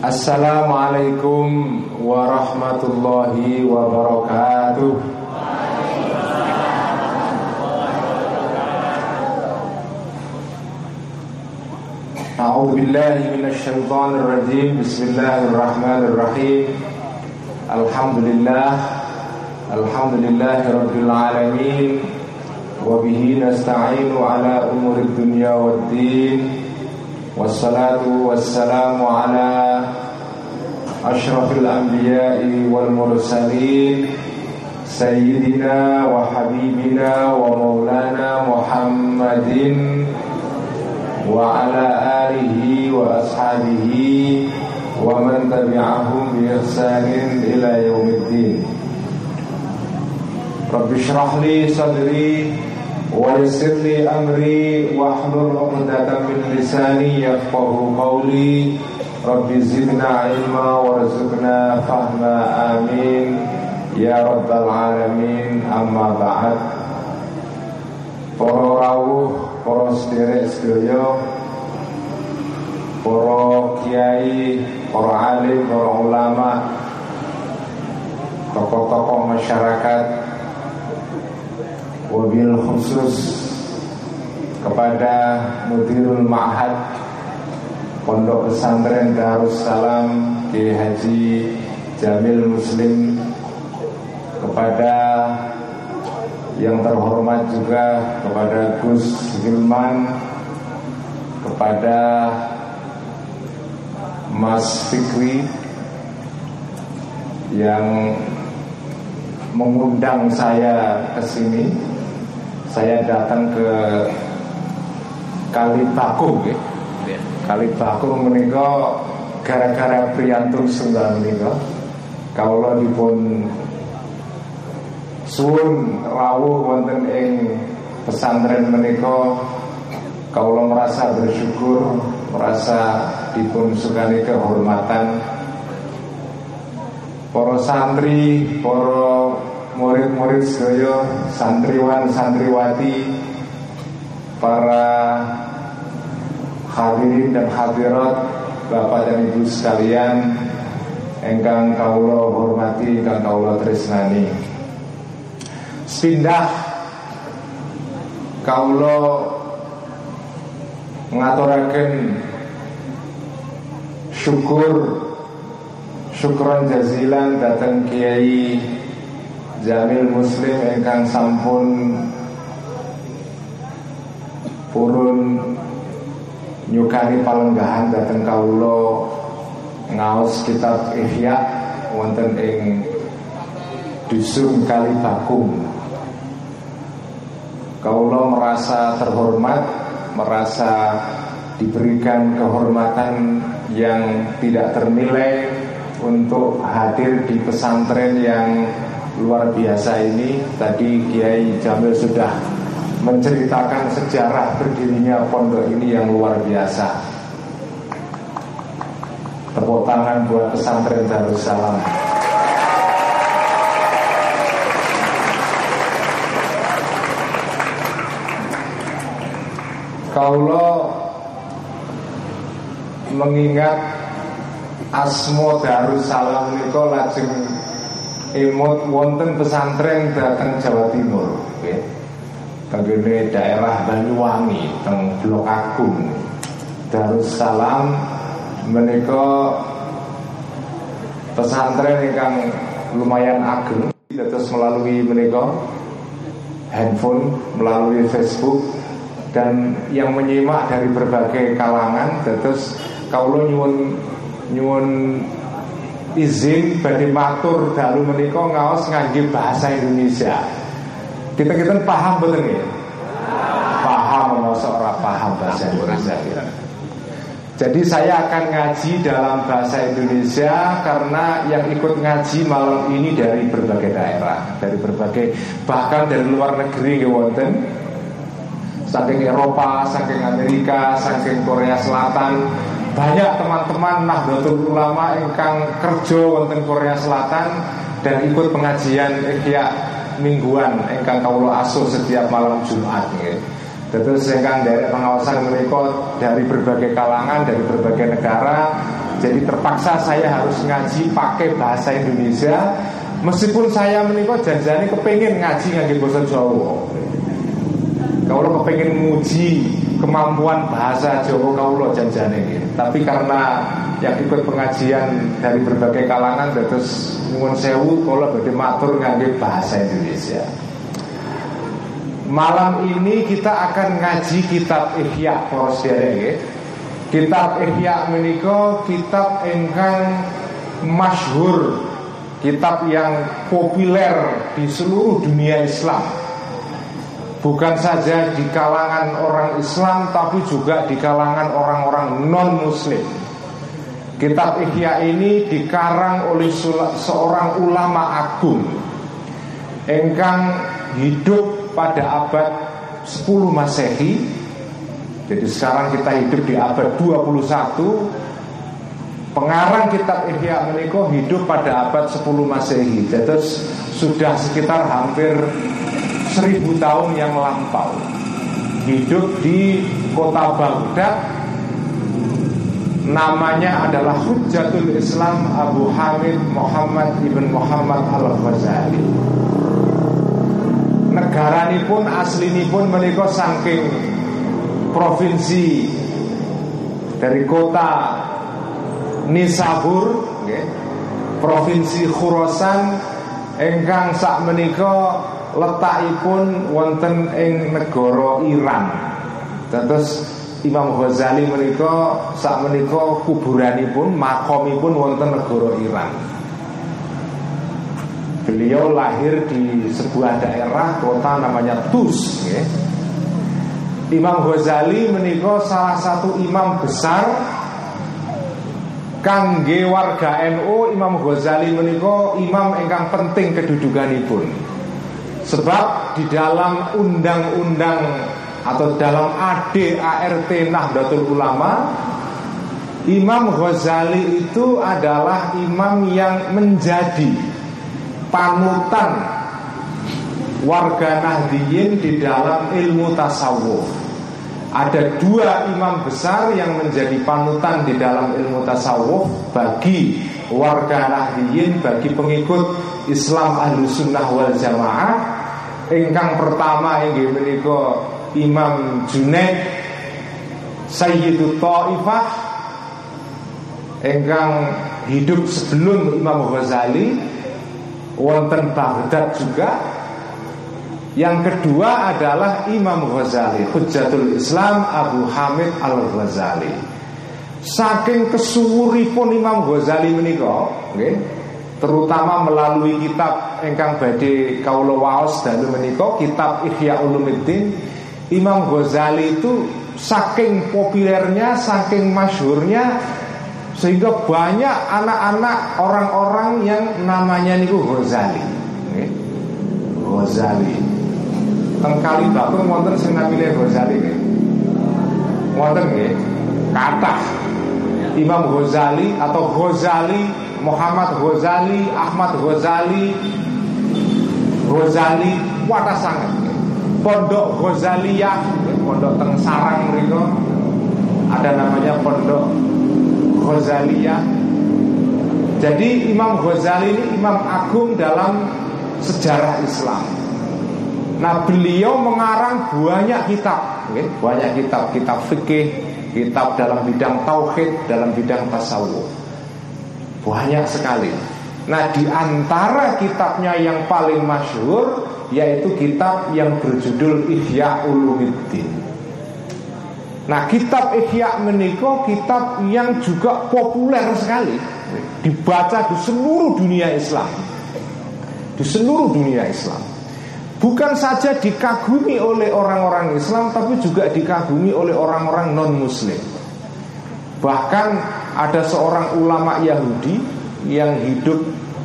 Assalamualaikum warahmatullahi wabarakatuh أعوذ بالله من الشيطان الرجيم. بسم الله الرحمن الرحيم. الحمد لله. الحمد لله رب العالمين. وبه نستعين على أمور الدنيا والدين. والصلاة والسلام على أشرف الأنبياء والمرسلين سيدنا وحبيبنا ومولانا محمد وعلى آله وأصحابه ومن تبعهم بإحسان إلى يوم الدين. رب اشرح لي صدري ويسر لي أمري واحلل عقدة من لساني يفقه قولي رب زدنا علما وارزقنا فهما آمين يا رب العالمين أما بعد Para rawuh, para sederek sedaya, para kiai, para alim, para ulama, tokoh-tokoh masyarakat, wabil khusus kepada Mudirul Ma'had Pondok Pesantren Darussalam Ki Haji Jamil Muslim kepada yang terhormat juga kepada Gus Hilman kepada Mas Fikri yang mengundang saya ke sini. Saya datang ke Kali Bakung ya. Kali Bakung menika gara-gara priyantun sunggal menika. Kawula dipun suwun rawuh wonten ing pesantren menika kawula merasa bersyukur, merasa dipun sukani kehormatan para santri, para murid-murid sedaya, santriwan, santriwati, para hadirin dan hadirat, Bapak dan Ibu sekalian, engkang kawula hormati, engkang kawula tresnani. Pindah kaulo ngaturaken syukur syukron jazilan datang Kiai Jamil Muslim engkang sampun purun nyukani palenggahan datang kaulo ngaos kitab Ihya wonten ing dusun Kali Bakung Kaulah merasa terhormat, merasa diberikan kehormatan yang tidak ternilai untuk hadir di pesantren yang luar biasa ini. Tadi Kiai Jamil sudah menceritakan sejarah berdirinya pondok ini yang luar biasa. Tepuk tangan buat pesantren Darussalam. Kaulo mengingat asmo Darussalam niko lajeng imut wonten pesantren datang Jawa Timur okay. Bagaimana daerah Banyuwangi teng Blok Agung. Darussalam menika pesantren yang lumayan ageng. Terus melalui menika handphone melalui Facebook dan yang menyimak dari berbagai kalangan. Terus kalau nyuwun nyuwun izin bagi matur dalu menika ngaos ngangge bahasa Indonesia. Kita kita paham betul ya? Paham masa ora paham bahasa Indonesia ya. Jadi saya akan ngaji dalam bahasa Indonesia karena yang ikut ngaji malam ini dari berbagai daerah, dari berbagai bahkan dari luar negeri wonten saking Eropa, saking Amerika, saking Korea Selatan. Banyak teman-teman Nahdlatul Ulama ingkang kerja wonten Korea Selatan dan ikut pengajian ihya mingguan ingkang kawula asuh setiap malam Jumat nggih. Terus ingkang dari pengawasan mereka dari berbagai kalangan, dari berbagai negara. Jadi terpaksa saya harus ngaji pakai bahasa Indonesia. Meskipun saya menikah janjani kepengen ngaji ngaji bahasa Jawa. Kalau kepengen nguji kemampuan bahasa Jawa kaulo janjane. Tapi karena yang ikut pengajian dari berbagai kalangan terus nyuwun sewu kalau badhe matur ngangge bahasa Indonesia. Malam ini kita akan ngaji kitab Ihya para sedherek Kitab Ihya menika kitab ingkang masyhur, kitab yang populer di seluruh dunia Islam. Bukan saja di kalangan orang Islam tapi juga di kalangan orang-orang non-muslim. Kitab Ihya ini dikarang oleh seorang ulama agung. Engkang hidup pada abad 10 Masehi. Jadi sekarang kita hidup di abad 21 Pengarang kitab Ihya Meniko hidup pada abad 10 Masehi. Jadi sudah sekitar hampir 1000 tahun yang lampau. Hidup di kota Baghdad. Namanya adalah Hujjatul Islam Abu Hamid Muhammad Ibn Muhammad Al-Ghazali. Negara ini pun asli ini pun menikah saking provinsi dari kota Nisabur provinsi Khurasan engkang sak menika letakipun wonten ing negara Iran. Terus Imam Ghazali menika sak menika kuburanipun makomipun wonten negara Iran. Beliau lahir di sebuah daerah kota namanya Tus ya. Imam Ghazali menikah salah satu imam besar Kangge warga NU Imam Ghazali menikah imam ingkang penting kedudukanipun Sebab di dalam undang-undang atau dalam ADART Nahdlatul Ulama Imam Ghazali itu adalah imam yang menjadi panutan warga Nahdiyin di dalam ilmu tasawuf. Ada dua imam besar yang menjadi panutan di dalam ilmu tasawuf bagi warga Nahdiyin, bagi pengikut Islam ahlu sunnah wal jamaah. Ingkang pertama yang menika Imam Junaid Sayyidu Ta'ifah Engkang hidup sebelum Imam Ghazali wonten Baghdad juga. Yang kedua adalah Imam Ghazali Hujjatul Islam Abu Hamid Al-Ghazali. Saking kesuwuripun Imam Ghazali menika okay, terutama melalui kitab engkang badhe kaula waos dalu menika kitab Ihya Ulumuddin Imam Ghazali itu saking populernya saking masyhurnya sehingga banyak anak-anak orang-orang yang namanya niku Ghazali. Ghazali. Teng kali bakung wonten sing Ghazali nggih. Wonten nggih. Kathah. Imam Ghazali atau Ghazali, Muhammad Ghazali, Ahmad Ghazali, Ghazali wadah sangat. Pondok Ghazaliyah, pondok teng sarang mereka ada namanya pondok Ghazaliyah Jadi Imam Ghazali ini imam agung dalam sejarah Islam Nah beliau mengarang banyak kitab? Banyak kitab, kitab fikih Kitab dalam bidang tauhid, dalam bidang tasawuf Banyak sekali. Nah di antara kitabnya yang paling masyhur Yaitu kitab yang berjudul Ihya Ulumuddin. Nah kitab Ihya Meniko kitab yang juga populer sekali. Dibaca di seluruh dunia Islam. Di seluruh dunia Islam. Bukan saja dikagumi oleh orang-orang Islam Tapi juga dikagumi oleh orang-orang non-muslim. Bahkan ada seorang ulama Yahudi Yang hidup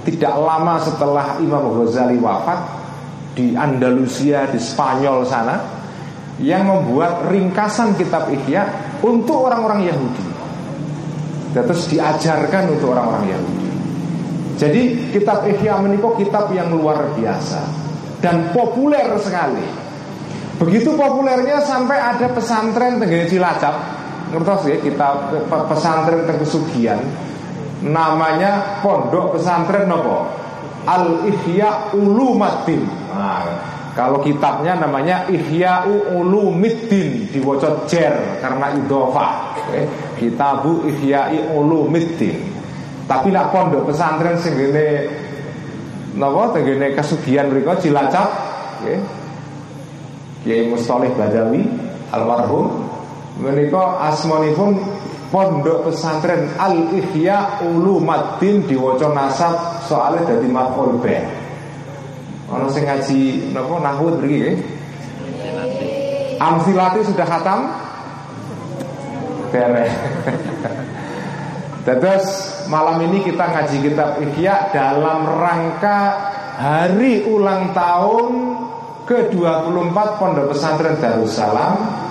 tidak lama setelah Imam Ghazali wafat Di Andalusia, di Spanyol sana yang membuat ringkasan kitab Ihya untuk orang-orang Yahudi. Terus diajarkan untuk orang-orang Yahudi. Jadi kitab Ihya menikah kitab yang luar biasa dan populer sekali. Begitu populernya sampai ada pesantren Tenggara Cilacap ngertos ya kita pesantren kesugihan namanya pondok pesantren nopo Al Ihya Ulumaddin. Nah, kalau kitabnya namanya Ihya Ulumiddin diwaca jer karena idhofah. Okay. Kitabu Ihya Ulumiddin. Tapi nak pondok pesantren sing ngene napa tengene kesugihan mriku Cilacap nggih. Kiai Mustalih Badawi almarhum menika asmanipun Pondok Pesantren Al Ihya Ulumaddin diwaca nasab soalnya dadi maf'ul be. Ono sing ngaji napa nahwu mriki? Amsilati sudah khatam? Beres. Terus malam ini kita ngaji kitab Ihya dalam rangka hari ulang tahun ke-24 Pondok Pesantren Darussalam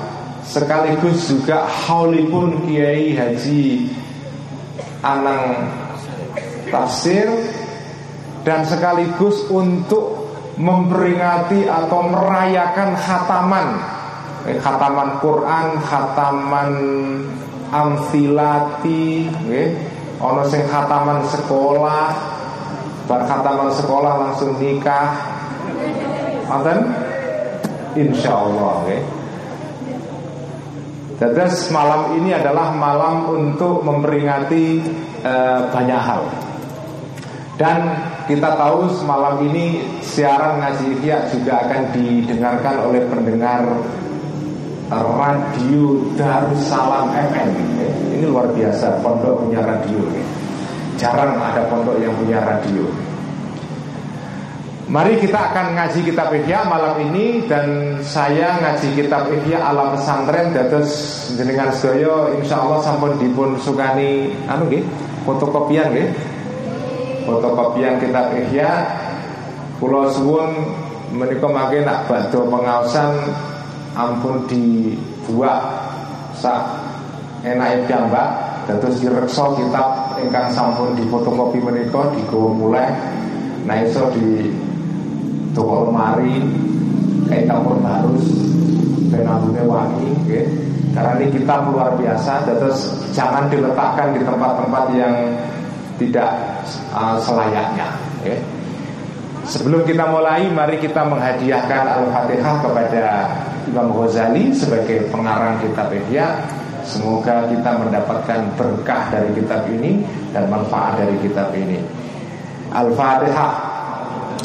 sekaligus juga haulipun Kiai Haji Anang Tafsir dan sekaligus untuk memperingati atau merayakan khataman. Eh, khataman Quran, khataman amfilati nggih. Ana sing khataman sekolah bar khataman sekolah langsung nikah. Wonten insyaallah nggih Terus malam ini adalah malam untuk memperingati e, banyak hal. Dan kita tahu semalam ini siaran ngaji Ihya juga akan didengarkan oleh pendengar radio Darussalam FM Ini luar biasa pondok punya radio. Jarang ada pondok yang punya radio Mari kita akan ngaji kitab Ihya malam ini Dan saya ngaji kitab Ihya ala pesantren Datus jenengan sedoyo Insya Allah sampun dipun sukani Anu nggih fotokopian nggih. Fotokopian kitab Ihya. Pulau Suwun menika mangke nak badhe pengawasan ampun dibuat sak enake piyambak dados direksa kitab ingkang sampun difotokopi menika digawa mulai. Nah iso di toko lemari kayak kapur barus penambune wangi okay. karena ini kitab luar biasa terus jangan diletakkan di tempat-tempat yang tidak uh, selayaknya okay. Sebelum kita mulai, mari kita menghadiahkan Al-Fatihah kepada Imam Ghazali sebagai pengarang kitab Ihya. Semoga kita mendapatkan berkah dari kitab ini dan manfaat dari kitab ini. Al-Fatihah.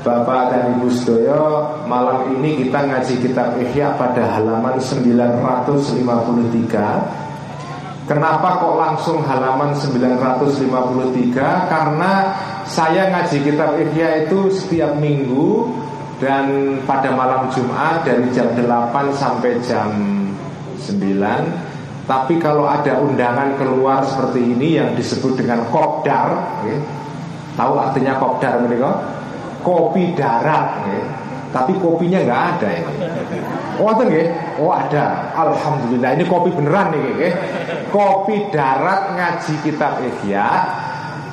Bapak dan Ibu Sedoyo Malam ini kita ngaji kitab Ihya pada halaman 953 Kenapa kok langsung halaman 953 Karena saya ngaji kitab Ihya itu setiap minggu Dan pada malam Jumat dari jam 8 sampai jam 9 Tapi kalau ada undangan keluar seperti ini Yang disebut dengan kopdar ya, Tahu artinya kopdar mereka? Kopi darat ya. Tapi kopinya nggak ada ini. Oh ada nggih? Oh ada. Alhamdulillah ini kopi beneran nih nggih. Kopi darat ngaji kitab Ihya.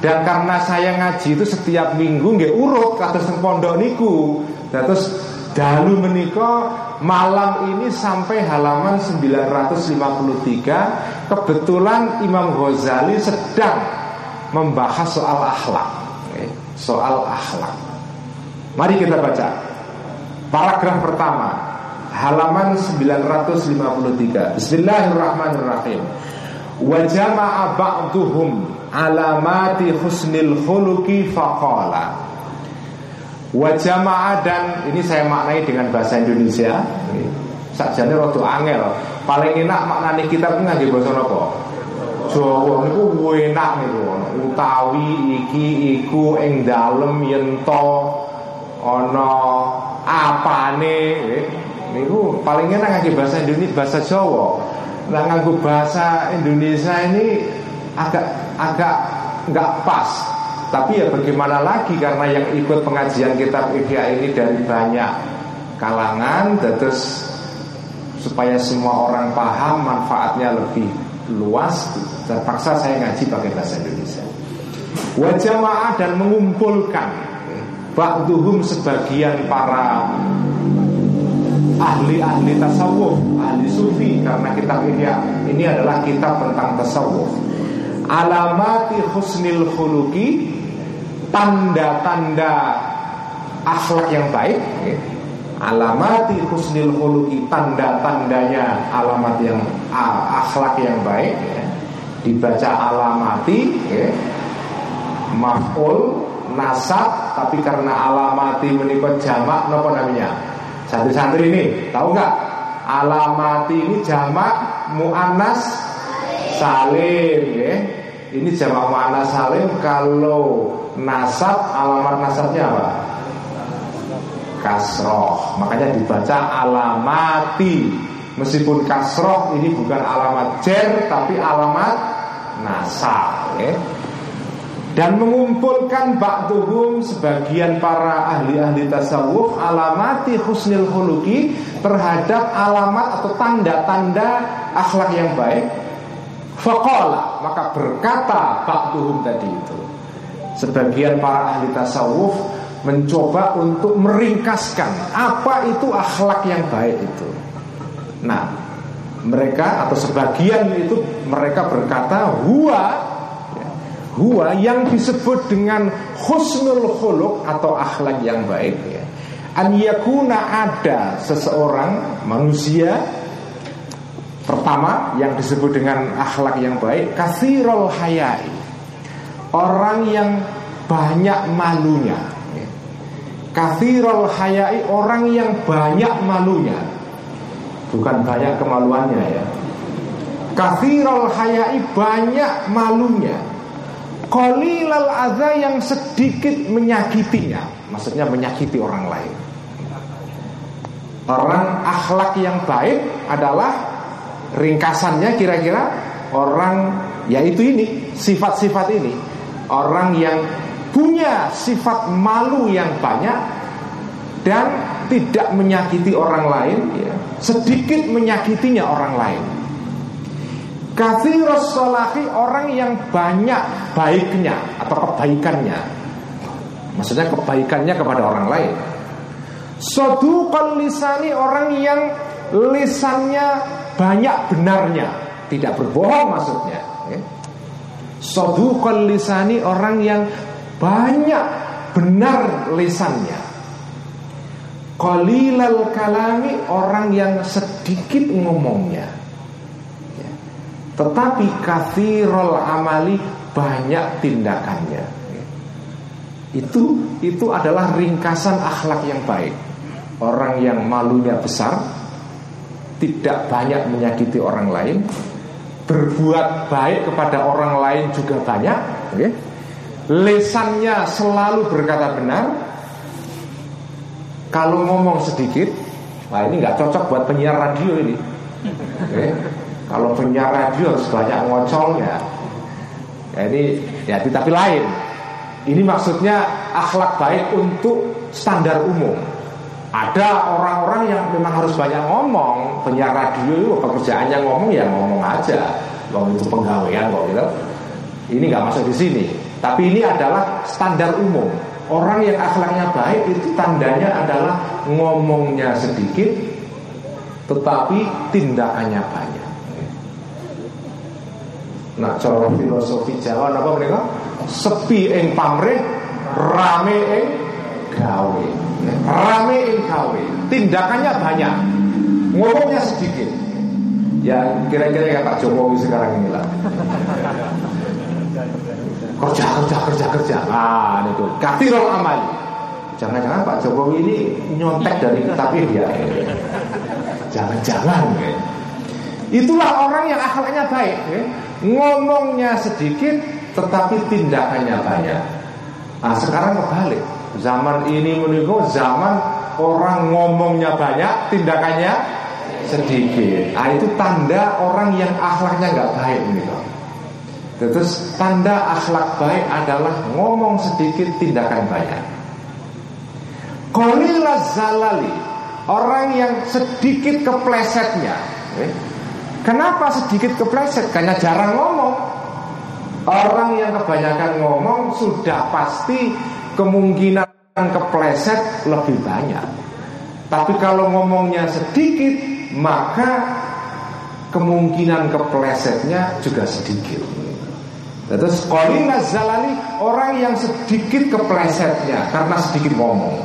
Dan karena saya ngaji itu setiap minggu nggih urut kata pondok niku. Terus dalu menika malam ini sampai halaman 953 kebetulan Imam Ghazali sedang membahas soal akhlak. Soal akhlak. Mari kita baca. Paragraf pertama Halaman 953 Bismillahirrahmanirrahim. Wa jama'a ba'duhum Alamati husnil khuluki faqala. Wa jama'a dan Ini saya maknai dengan bahasa Indonesia. Sajane rodo angel. Paling enak maknani kitab ini bahasa apa? Jawa niku enak niku. Utawi iki iku ing dalem yen to ana apane eh, niku paling enak nganggo bahasa Indonesia bahasa Jawa nah nganggo bahasa Indonesia ini agak agak nggak pas. Tapi ya bagaimana lagi karena yang ikut pengajian kitab Ihya ini dari banyak kalangan, terus supaya semua orang paham manfaatnya lebih luas, terpaksa saya ngaji pakai bahasa Indonesia. Wajamaah dan mengumpulkan Ba'duhum sebagian para ahli-ahli tasawuf, ahli sufi karena kitab ini ini adalah kitab tentang tasawuf. Alamati husnil khuluki tanda-tanda akhlak yang baik alamati husnil khuluki tanda-tandanya alamat yang akhlak yang baik ya. dibaca alamati ya. maf'ul nasab tapi karena alamati menikah jamak nopo namanya? Santri-santri ini tahu nggak? Alamati ini jamak muannas salim ya. Ini jamak muannas salim kalau nasab alamat nasabnya apa? Kasroh. Makanya dibaca alamati. Meskipun kasroh ini bukan alamat jer tapi alamat nasab ya dan mengumpulkan ba'duhum sebagian para ahli-ahli tasawuf alamati husnil khuluki terhadap alamat atau tanda-tanda akhlak yang baik. Faqala maka berkata ba'duhum tadi itu sebagian para ahli tasawuf mencoba untuk meringkaskan apa itu akhlak yang baik itu. Nah mereka atau sebagian itu mereka berkata huwa Huwa yang disebut dengan husnul khuluk atau akhlak yang baik ya. An yakuna ada seseorang manusia Pertama yang disebut dengan akhlak yang baik Kathirul hayai Orang yang banyak malunya ya. Kathirul hayai Orang yang banyak malunya Bukan banyak kemaluannya ya Kathirul hayai banyak malunya Qalilal adza yang sedikit menyakitinya. Maksudnya menyakiti orang lain. Orang akhlak yang baik adalah Ringkasannya kira-kira Orang yaitu ini Sifat-sifat ini. Orang yang punya sifat malu yang banyak Dan tidak menyakiti orang lain ya, Sedikit menyakitinya orang lain Kathirus solahi orang yang banyak baiknya atau kebaikannya. Maksudnya kebaikannya kepada orang lain. Soduqal lisani orang yang lisannya banyak benarnya. Tidak berbohong maksudnya. Ya. Soduqal lisani orang yang banyak benar lisannya. Qalilal kalami orang yang sedikit ngomongnya tetapi kathirul amali banyak tindakannya. Itu itu adalah ringkasan akhlak yang baik. Orang yang malunya besar, tidak banyak menyakiti orang lain, berbuat baik kepada orang lain juga banyak, okay? lesannya selalu berkata benar. Kalau ngomong sedikit, nah ini nggak cocok buat penyiar radio ini. Okay? Kalau penyiar radio harus banyak ngocolnya. Ya, ini ya tapi lain. Ini maksudnya akhlak baik untuk standar umum. Ada orang-orang yang memang harus banyak ngomong. Penyiar radio pekerjaannya ngomong ya ngomong aja. Kalau itu penggawaian kok gitu. Ini nggak masuk di sini. Tapi ini adalah standar umum. Orang yang akhlaknya baik itu tandanya adalah ngomongnya sedikit, tetapi tindakannya banyak. Nah cara filosofi Jawa apa mereka sepi ing pamrih rame ing gawe. Rame ing gawe. Tindakannya banyak. Ngomongnya sedikit. Ya kira-kira kayak Pak Jokowi sekarang inilah kerja kerja kerja kerja. Ah itu kathirul amal. Jangan-jangan Pak Jokowi ini nyontek dari kitab ya. Jangan-jangan itulah orang yang akhlaknya baik ya. Ngomongnya sedikit tetapi tindakannya banyak Nah sekarang kebalik Zaman ini menurutku zaman orang ngomongnya banyak Tindakannya sedikit Nah itu tanda orang yang akhlaknya nggak baik gitu. Terus tanda akhlak baik adalah ngomong sedikit tindakan banyak. Qalilah zalali Orang yang sedikit keplesetnya eh? Kenapa sedikit kepleset? Karena jarang ngomong. Orang yang kebanyakan ngomong Sudah pasti kemungkinan kepleset lebih banyak. Tapi kalau ngomongnya sedikit Maka kemungkinan keplesetnya juga sedikit. Terus Qalina Zalali Orang yang sedikit keplesetnya Karena sedikit ngomong.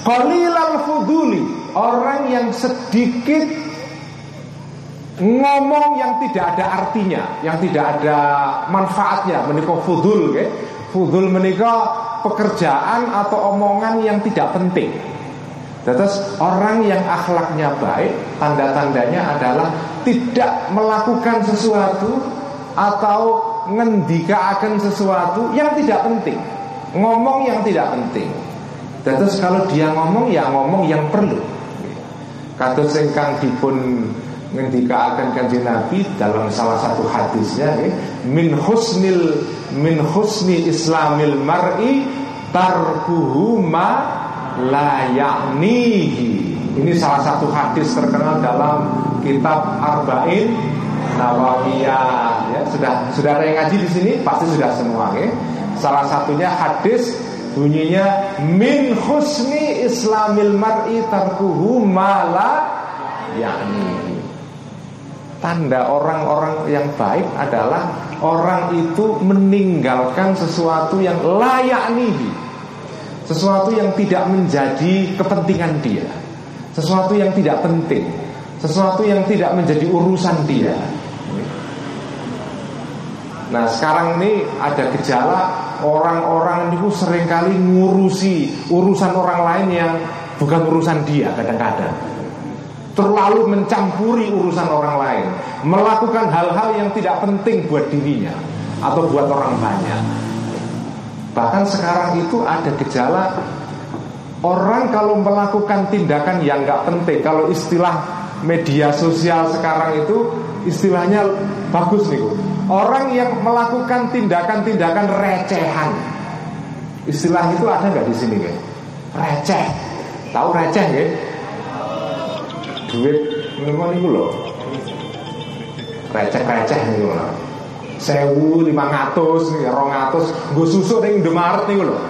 Qalilal Fuduli Orang yang sedikit Ngomong yang tidak ada artinya Yang tidak ada manfaatnya Menikah fudul ke? Fudul menikah pekerjaan Atau omongan yang tidak penting. Terus orang yang akhlaknya baik Tanda-tandanya adalah Tidak melakukan sesuatu atau ngendika akan sesuatu yang tidak penting. Ngomong yang tidak penting. Terus kalau dia ngomong ya ngomong yang perlu. Kata sengkang dipun ngendika akan kanjeng Nabi dalam salah satu hadisnya ya, min husnil min husni islamil mar'i tarkuhu ma la ya'nihi. Ini salah satu hadis terkenal dalam kitab Arba'in Nawawiyah. Ya sudah sudah ada yang ngaji di sini? Pasti sudah semua ya. Salah satunya hadis bunyinya min husni islamil mar'i tarkuhu mala yakni Tanda orang-orang yang baik adalah orang itu meninggalkan sesuatu yang layak nih Sesuatu yang tidak menjadi kepentingan dia. Sesuatu yang tidak penting. Sesuatu yang tidak menjadi urusan dia. Nah sekarang ini ada gejala orang-orang itu sering kali ngurusi urusan orang lain yang bukan urusan dia kadang-kadang Terlalu mencampuri urusan orang lain Melakukan hal-hal yang tidak penting buat dirinya Atau buat orang banyak Bahkan sekarang itu ada gejala Orang kalau melakukan tindakan yang nggak penting Kalau istilah media sosial sekarang itu Istilahnya bagus nih Orang yang melakukan tindakan-tindakan recehan. Istilah itu ada nggak di sini, guys? Receh. Tahu receh, guys? Duit memang itu loh. Receh-receh ratus, rong ratus, gue susu nih Indomaret nih loh.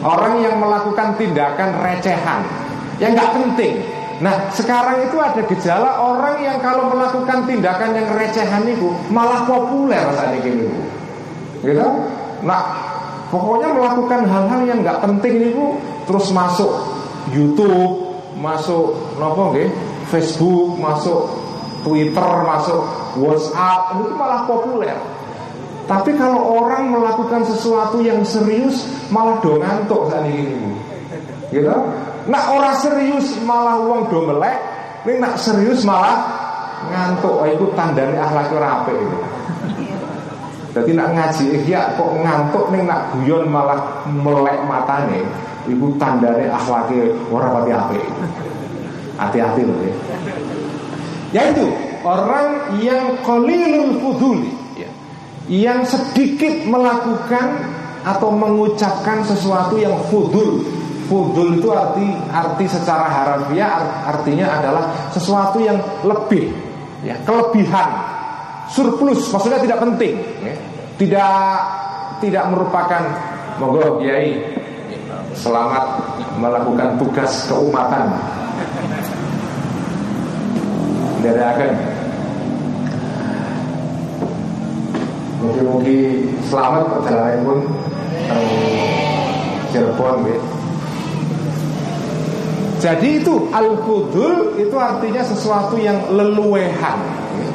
Orang yang melakukan tindakan recehan yang nggak penting, Nah sekarang itu ada gejala orang yang kalau melakukan tindakan yang recehan itu malah populer saat ini gitu. Nah pokoknya melakukan hal-hal yang nggak penting itu terus masuk YouTube, masuk nopo nggih, Facebook, masuk Twitter, masuk WhatsApp itu malah populer. Tapi kalau orang melakukan sesuatu yang serius malah do ngantuk saat ini gitu. Nak orang serius malah uang do melek, ning nak serius malah ngantuk. Oh, itu tandane akhlak itu. Jadi nak ngaji ihya kok ngantuk ning nak guyon malah melek matane, iku tandane akhlake ora pati apik. Hati-hati loh ya. Yaitu orang yang qalilul fuduli ya. Yang sedikit melakukan atau mengucapkan sesuatu yang fudul Fudul itu arti arti secara harafiah artinya adalah sesuatu yang lebih, ya, kelebihan, surplus, maksudnya tidak penting, ya. tidak tidak merupakan monggo kiai selamat melakukan tugas keumatan dari mungkin-mungkin selamat perjalanan pun Cirebon gitu. Jadi itu al-fudul itu artinya sesuatu yang leluwehan,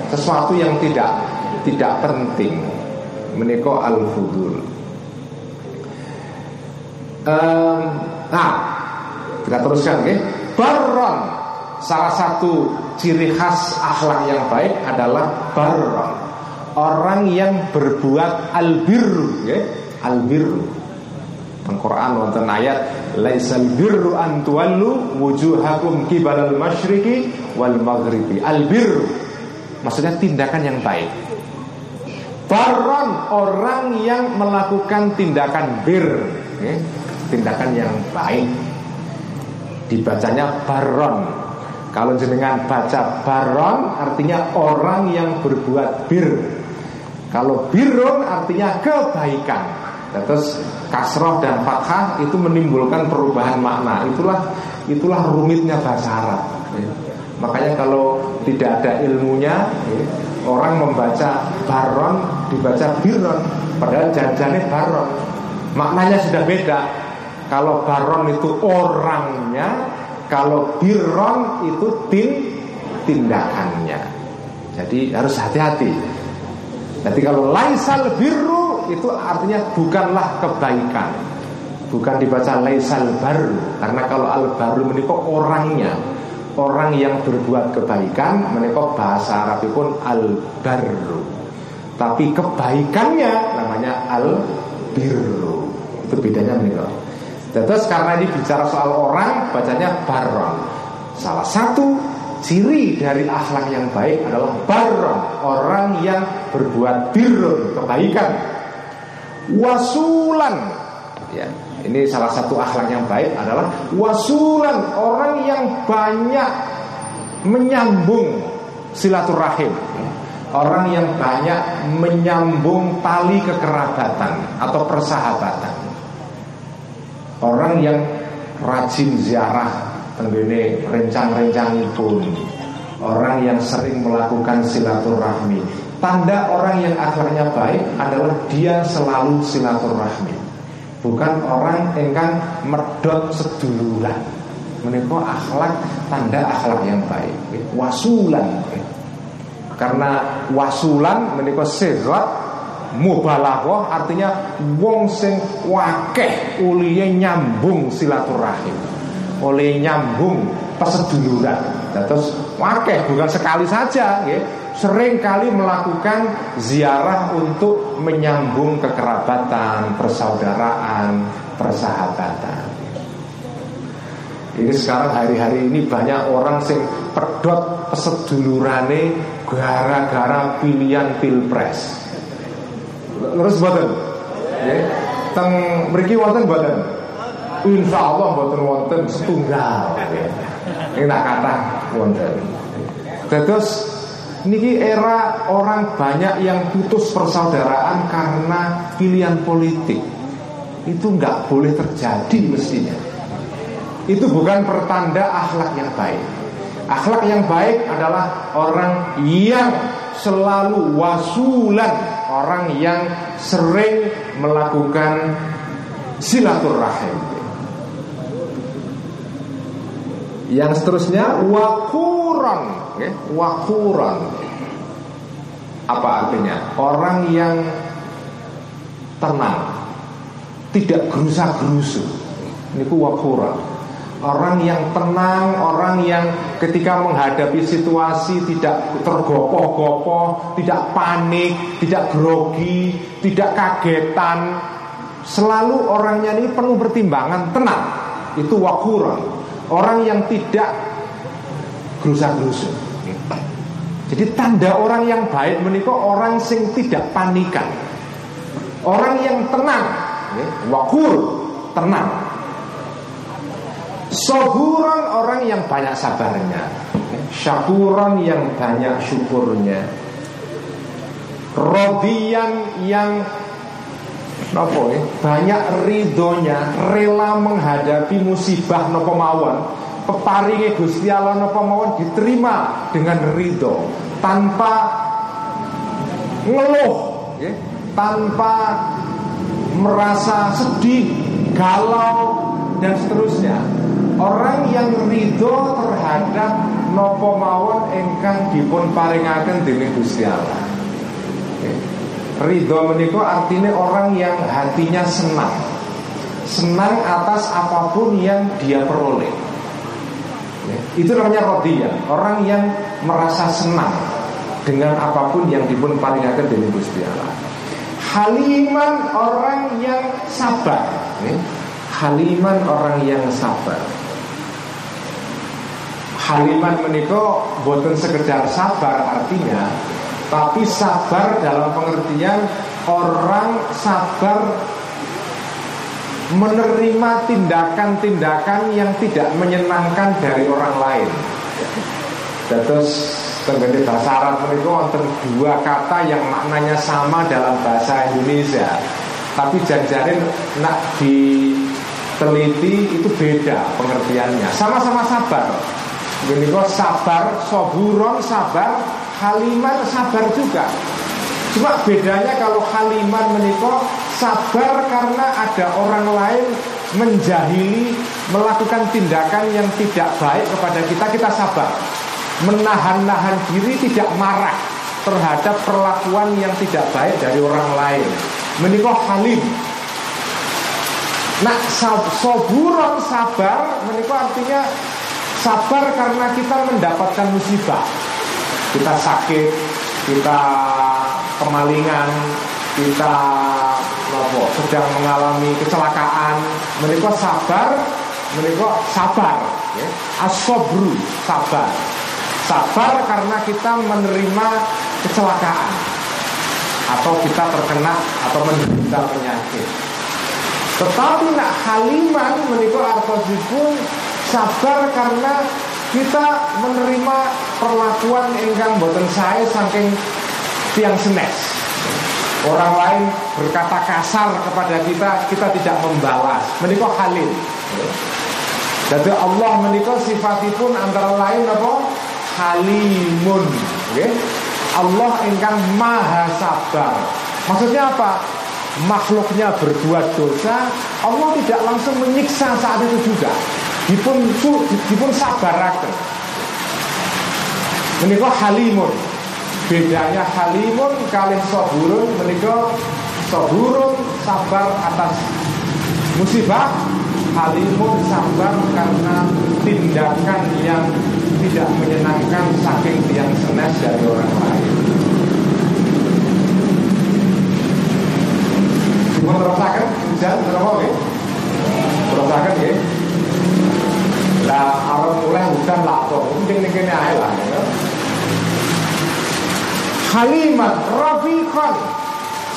sesuatu yang tidak tidak penting. Meniko al-fudul. Um, nah, kita teruskan, okay? Baron salah satu ciri khas akhlak yang baik adalah baron. Orang yang berbuat albirru, okay? albirru. Al-Quran wonten ayat laisal birru an tuwallu wujuhakum kibalal masyriqi wal maghribi al birru maksudnya tindakan yang baik Baron orang yang melakukan tindakan bir ya, Tindakan yang baik. Dibacanya baron. Kalau jenengan baca baron Artinya orang yang berbuat bir. Kalau birun artinya kebaikan. Terus kasroh dan fathah itu menimbulkan perubahan makna. Itulah itulah rumitnya bahasa Arab. Ya. Makanya kalau tidak ada ilmunya ya, Orang membaca baron dibaca biron Padahal janjane baron. Maknanya sudah beda Kalau baron itu orangnya Kalau biron itu tin tindakannya Jadi harus hati-hati Jadi kalau laisal biru Itu artinya bukanlah kebaikan Bukan dibaca laisal baru Karena kalau al baru menikah orangnya orang yang berbuat kebaikan menikah bahasa Arab pun al-barru. Tapi kebaikannya namanya al-birru. Itu bedanya menikah. Terus karena ini bicara soal orang bacanya baron. Salah satu ciri dari akhlak yang baik adalah baron, orang yang berbuat birrun, kebaikan. Wasulan ya, ini salah satu akhlak yang baik adalah wasulan orang yang banyak menyambung silaturahim. Orang yang banyak menyambung tali kekerabatan atau persahabatan. Orang yang rajin ziarah tenggene rencang-rencang pun Orang yang sering melakukan silaturahmi. Tanda orang yang akhlaknya baik adalah dia selalu silaturahmi. Bukan orang engkang merdot seduluran menika akhlak tanda akhlak yang baik. Wasulan. Karena wasulan menika sirat mubalaghah artinya wong sing wakeh uliye nyambung silaturahim oleh nyambung peseduluran terus wakeh bukan sekali saja ya sering kali melakukan ziarah untuk menyambung kekerabatan, persaudaraan, persahabatan. Ini sekarang hari-hari ini banyak orang sing pedot pesedulurane gara-gara pilihan pilpres. Terus boten? Ya. Teng mriki wonten boten? Insya Allah boten wonten setunggal. Ini nak kata wonten. Terus Niki era orang banyak yang putus persaudaraan karena pilihan politik Itu nggak boleh terjadi mestinya Itu bukan pertanda akhlak yang baik Akhlak yang baik adalah orang yang selalu wasulan Orang yang sering melakukan silaturahim. Yang seterusnya wakuran okay? wakuran. Apa artinya? Orang yang tenang tidak gerusa gerusu ini wakuran orang yang tenang orang yang ketika menghadapi situasi tidak tergopoh-gopoh tidak panik tidak grogi tidak kagetan selalu orangnya ini penuh pertimbangan tenang itu wakuran orang yang tidak gerusa-gerusu jadi tanda orang yang baik menikah orang sing tidak panikan. Orang yang tenang, wakur, tenang. Sohuran orang yang banyak sabarnya, ya, syakuran yang banyak syukurnya. Rodian yang Nopo ya, banyak ridhonya, rela menghadapi musibah nopo mawon peparingi Gusti Allah napa mawon diterima dengan ridho tanpa ngeluh ya, tanpa merasa sedih, galau dan seterusnya. Orang yang ridho terhadap nopo mawon engkang dipun paringaken dening Gusti Allah. Ridho menika artinya orang yang hatinya senang. Senang atas apa pun yang dia peroleh. Itu namanya rodiyah Orang yang merasa senang Dengan apa pun yang dipun palingakan dari Gusti Allah. Haliman orang yang sabar. Haliman orang yang sabar Haliman menikah Buatan sekedar sabar artinya Tapi sabar dalam pengertian orang sabar menerima tindakan-tindakan yang tidak menyenangkan dari orang lain. Terus tenggene bahasa Arab mereka wonten dua kata yang maknanya sama dalam bahasa Indonesia. Tapi jajarin nak diteliti itu beda pengertiannya. Sama-sama sabar. Kok sabar, soburon sabar, haliman sabar juga. Cuma bedanya kalau haliman menikah sabar karena ada orang lain menjahili melakukan tindakan yang tidak baik kepada kita, kita sabar menahan-nahan diri tidak marah terhadap perlakuan yang tidak baik dari orang lain. Menikah halim. Nah, soburon sabar menikah artinya sabar karena kita mendapatkan musibah. Kita sakit, kita kemalingan, kita apa, sedang mengalami kecelakaan. Menikah sabar, menikah sabar. Ya. Asobru, sabar. Sabar karena kita menerima kecelakaan Atau kita terkena atau menderita penyakit Tetapi nak haliman menikah artosipun Sabar karena kita menerima perlakuan enggang boten saya saking tiang senes Orang lain berkata kasar kepada kita, kita tidak membalas. Menikah halim. Jadi Allah menikah sifatipun antara lain apa? halimun okay? Allah ingkang maha sabar Maksudnya apa? Makhluknya berbuat dosa Allah tidak langsung menyiksa saat itu juga Dipun, dipun sabarakan Menikah halimun. Bedanya halimun kali soburun Menikah soburun sabar atas musibah Halimun sabar karena tindakan yang tidak menyenangkan saking tiang senes dari orang lain. Cuma terasakan hujan berapa ya? Terasakan ya? Lah awal mulai hujan lah kok, mungkin ini kini aja lah. Ya. Halimat Rafiqan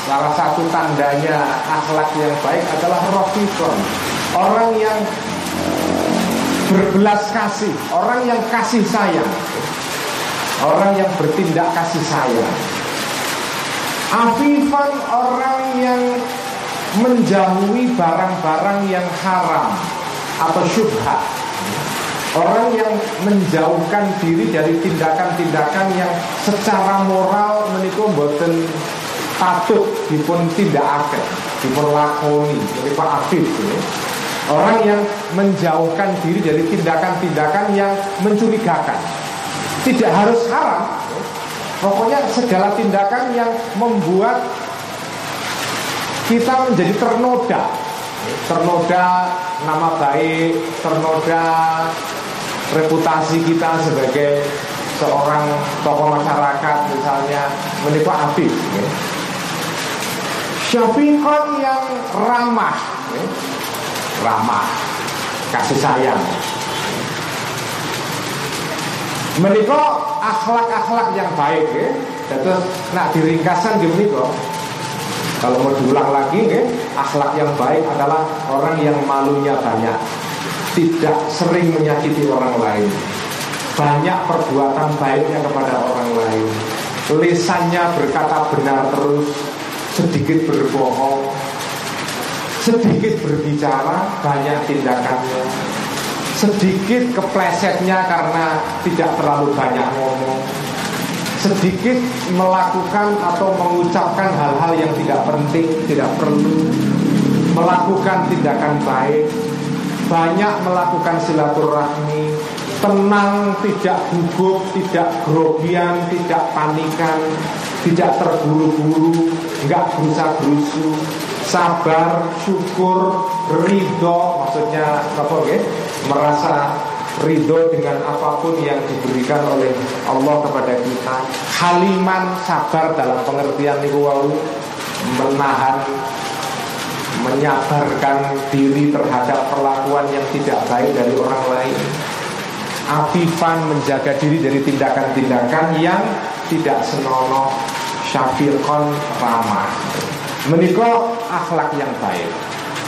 Salah satu tandanya akhlak yang baik adalah Rafiqan Orang yang berbelas kasih, orang yang kasih sayang, orang yang bertindak kasih sayang. Afifan orang yang menjauhi barang-barang yang haram atau syubhat. Orang yang menjauhkan diri dari tindakan-tindakan yang secara moral menikah boten patut dipun tindak akan, dipun lakoni, Pak Afif ini. Orang yang menjauhkan diri dari tindakan-tindakan yang mencurigakan Tidak harus haram Pokoknya segala tindakan yang membuat kita menjadi ternoda Ternoda nama baik, ternoda reputasi kita sebagai seorang tokoh masyarakat misalnya Afif ya. Syafiqon yang ramah. Ramah, kasih sayang. Menikah akhlak-akhlak yang baik ya. Terus nak diringkasan di menikah. Kalau mau diulang lagi ya, akhlak yang baik adalah orang yang malunya banyak, tidak sering menyakiti orang lain, banyak perbuatan baiknya kepada orang lain, lisannya berkata benar terus, sedikit berbohong, Sedikit berbicara, banyak tindakannya Sedikit keplesetnya karena tidak terlalu banyak ngomong. Sedikit melakukan atau mengucapkan hal-hal yang tidak penting, tidak perlu. Melakukan tindakan baik. Banyak melakukan silaturahmi Tenang, tidak gugup, tidak grogian, tidak panikan Tidak terburu-buru, nggak berusaha-berusu sabar, syukur, ridho, maksudnya apa ya? Merasa ridho dengan apa pun yang diberikan oleh Allah kepada kita. Haliman sabar dalam pengertian niku wau menahan menyabarkan diri terhadap perlakuan yang tidak baik dari orang lain. Afifan menjaga diri dari tindakan-tindakan yang tidak senonoh syafiqon ramah. Menikah akhlak yang baik.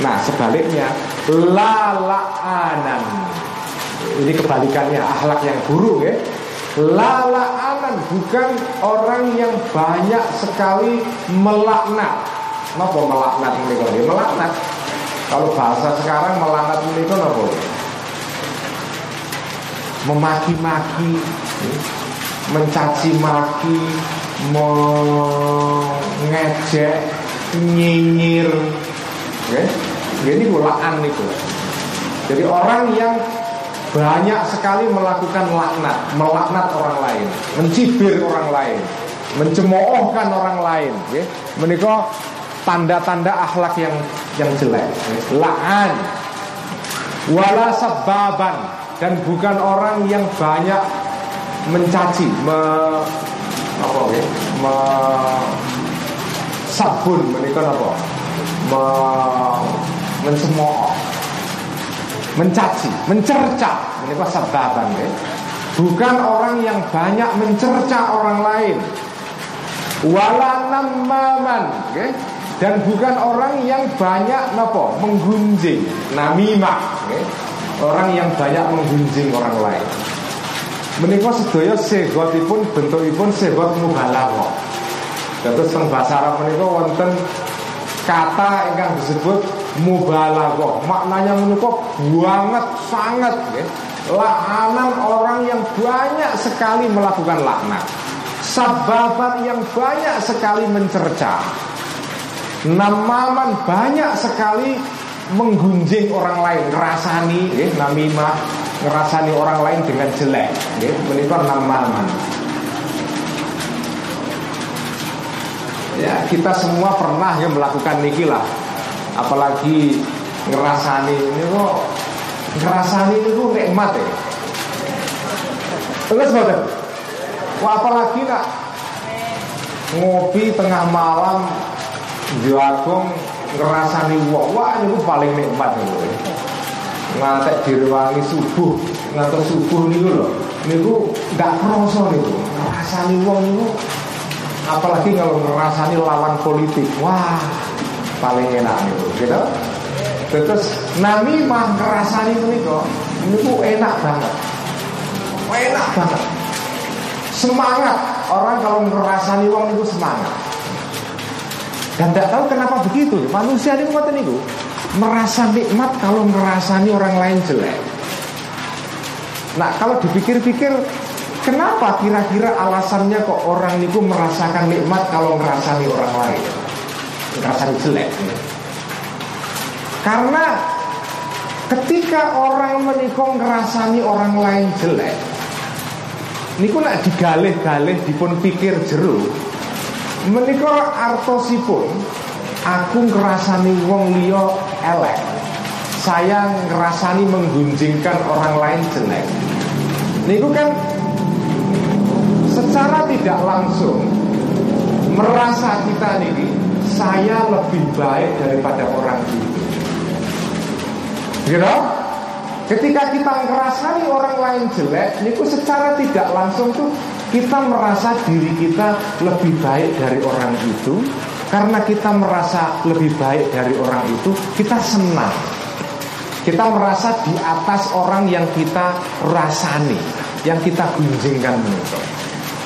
Nah sebaliknya lalaanan. Ini kebalikannya akhlak yang buruk ya. Lalaanan bukan orang yang banyak sekali melaknat. Kenapa melaknat menikah? Ya, melaknat. Kalau bahasa sekarang melaknat menikah apa? Memaki-maki Mencaci maki Mengejek Nyinyir ya? Ini lakan itu Jadi orang yang banyak sekali melakukan laknat, melaknat orang lain, mencibir orang lain, mencemoohkan orang lain, ya. Menikah tanda-tanda akhlak yang yang jelek. La'an wala sababan dan bukan orang yang banyak mencaci, me, apa ya? Me, sabun menikah apa? Me, mencemooh mencaci, mencerca, menikah sababan ya. Bukan orang yang banyak mencerca orang lain. Wala namaman, okay? dan bukan orang yang banyak nopo menggunjing namimah okay? Orang yang banyak menggunjing orang lain. Menikah sedaya sehatipun bentukipun sehat mubalaghah terus teng bahasa Arab menika wonten kata yang disebut mubalaghah maknanya menika banget sangat okay? lakanan orang yang banyak sekali melakukan laknat. Sababan yang banyak sekali mencerca. Namaman banyak sekali menggunjing orang lain, ngerasani, ya, namimah, ngerasani orang lain dengan jelek, ya, menimpa namaman. Ya, kita semua pernah ya melakukan niki lah. Apalagi ngerasani ini kok ngerasani itu nikmat ya. Terus boten. Wah apalagi nak ngopi tengah malam Jagung ngerasani wong wah itu paling nikmat itu. Ngantek direwangi subuh, ngantek subuh niku lho. Niku nggak kroso niku. Ngerasani wong niku apalagi kalau ngerasani lawan politik. Wah, paling enak niku, gitu. Terus nami mah ngerasani niku niku enak banget. Enak banget. Semangat orang kalau ngerasani wong niku semangat. Dan tidak tahu kenapa begitu. Manusia ini buatan itu Merasa nikmat kalau merasani orang lain jelek. Nah kalau dipikir-pikir Kenapa kira-kira alasannya kok orang itu merasakan nikmat kalau merasani orang lain? Merasani jelek. Karena ketika orang menikung ngerasani orang lain jelek Niku nak digalih-galih dipun pikir jeruk Menika artosipun aku ngerasani wong liya elek. Saya ngerasani menggunjingkan orang lain jelek. Niku kan secara tidak langsung merasa kita ini saya lebih baik daripada orang itu. Gitu? Ketika kita ngerasani orang lain jelek, niku secara tidak langsung tuh kita merasa diri kita lebih baik dari orang itu. Karena kita merasa lebih baik dari orang itu kita senang. Kita merasa di atas orang yang kita rasani yang kita gunjingkan itu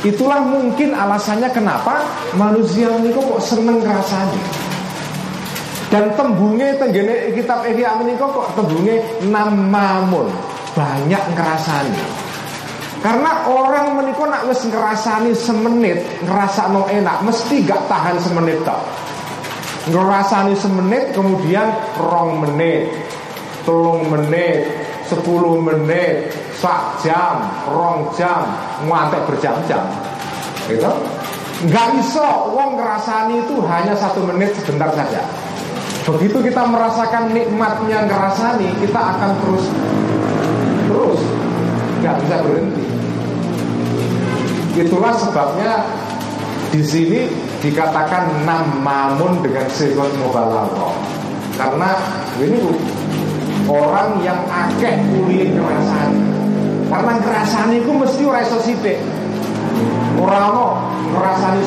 itulah mungkin alasannya kenapa manusia ini kok seneng rasani dan tembunge tenggene kitab Ihya menika kok tembunge namamun banyak ngerasani karena orang menikah nak wis ngerasani semenit, ngerasa no enak, mesti gak tahan semenit tak. Ngerasani semenit, kemudian rong menit, telung menit, sepuluh menit, sak jam, rong jam, ngantek berjam-jam. Gitu? Gak iso, wong ngerasani itu hanya satu menit sebentar saja. Begitu kita merasakan nikmatnya ngerasani, kita akan terus terus nggak bisa berhenti. Itulah sebabnya di sini dikatakan namamun dengan sifat mubalaghah. Karena ini orang yang akeh kuliah kerasan. Karena kerasan itu mesti ora iso sithik. Orang no ngerasani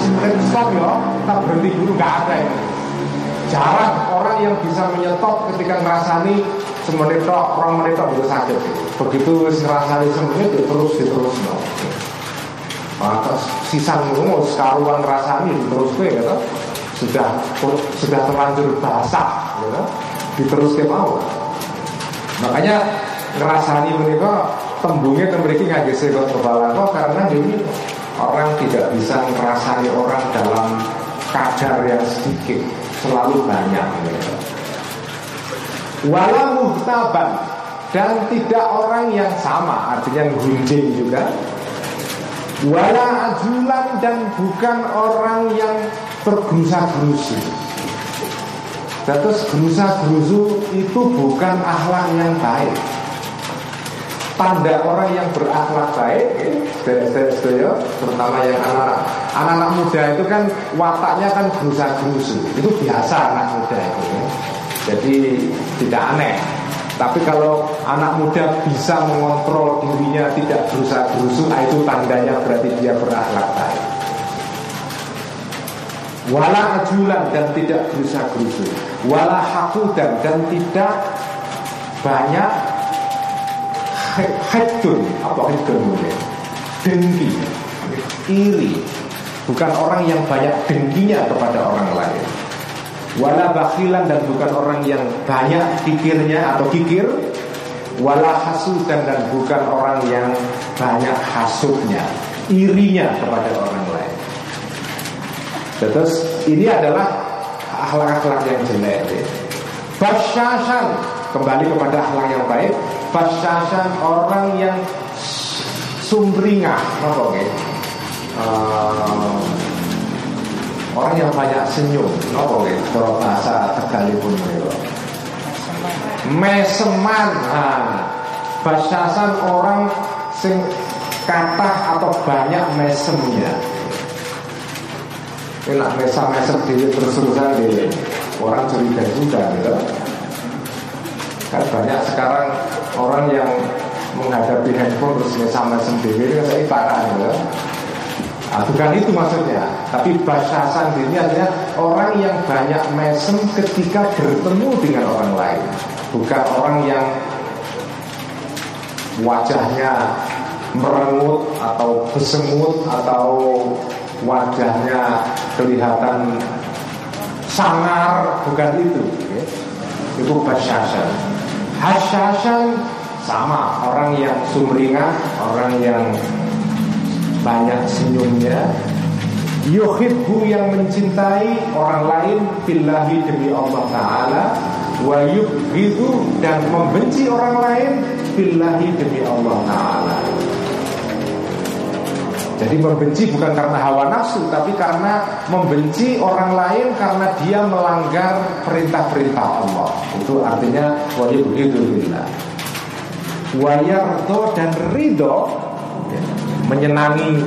stop ya, tak berhenti dulu nggak ada ini. Jarang orang yang bisa menyetop ketika ngerasani semenit tok, orang menit tok itu sakit. Begitu ngerasani semenit itu ya terus diterus no. Maka sisa ngomong sekaruan rasani terus gue gitu. Sudah sudah terlanjur basah gitu. Diterus ke mau. Makanya ngerasani mereka tembungnya memiliki ngaji sekot kepala karena ini orang tidak bisa ngerasani orang dalam kadar yang sedikit selalu banyak gitu. Wala muhtaban dan tidak orang yang sama artinya gunjing juga Wala ajulan dan bukan orang yang bergerusa-gerusu Terus gerusa-gerusu itu bukan akhlak yang baik. Tanda orang yang berakhlak baik ya, terutama yang anak-anak. Anak-anak muda itu kan wataknya kan gerusa-gerusu. Itu biasa anak muda itu ya. Jadi tidak aneh tapi kalau anak muda bisa mengontrol dirinya tidak berusaha berusuh, nah itu tandanya berarti dia berakhlak baik. Wala ajulan dan tidak berusaha berusuh, wala hakudan dan tidak banyak hedun apa hedun dengki, iri, bukan orang yang banyak dengkinya kepada orang lain wala bakhilan dan bukan orang yang banyak kikirnya atau kikir wala hasudan dan bukan orang yang banyak hasutnya irinya kepada orang lain terus ini adalah akhlak-akhlak yang jelek ya. Basyashan Kembali kepada akhlak yang baik Basyashan orang yang Sumringah Apa ya? Uh, Orang yang banyak senyum, nopo nggih? Kalau bahasa Tegalipun. Meseman, basasan orang sing kata atau banyak mesemnya. Ini nak mesem-mesem diri terus-terusan di orang curiga juga gitu. Kan banyak sekarang orang yang menghadapi handphone terus mesem-mesem diri kan saya parah gitu. Nah, bukan itu maksudnya. Tapi bahasa sendiri artinya Orang yang banyak mesem ketika bertemu dengan orang lain. Bukan orang yang Wajahnya merengut atau besemut Atau wajahnya kelihatan sangar. Bukan itu ya. Itu basyasan Hasyasan sama. Orang yang sumringah Orang yang banyak senyumnya. Yuhibbu yang mencintai orang lain Billahi demi Allah Ta'ala. Wa yubhidu dan membenci orang lain Billahi demi Allah Ta'ala. Jadi membenci bukan karena hawa nafsu Tapi karena membenci orang lain Karena dia melanggar perintah-perintah Allah. Itu artinya Wajib billah. Wayardo dan ridho menyenangi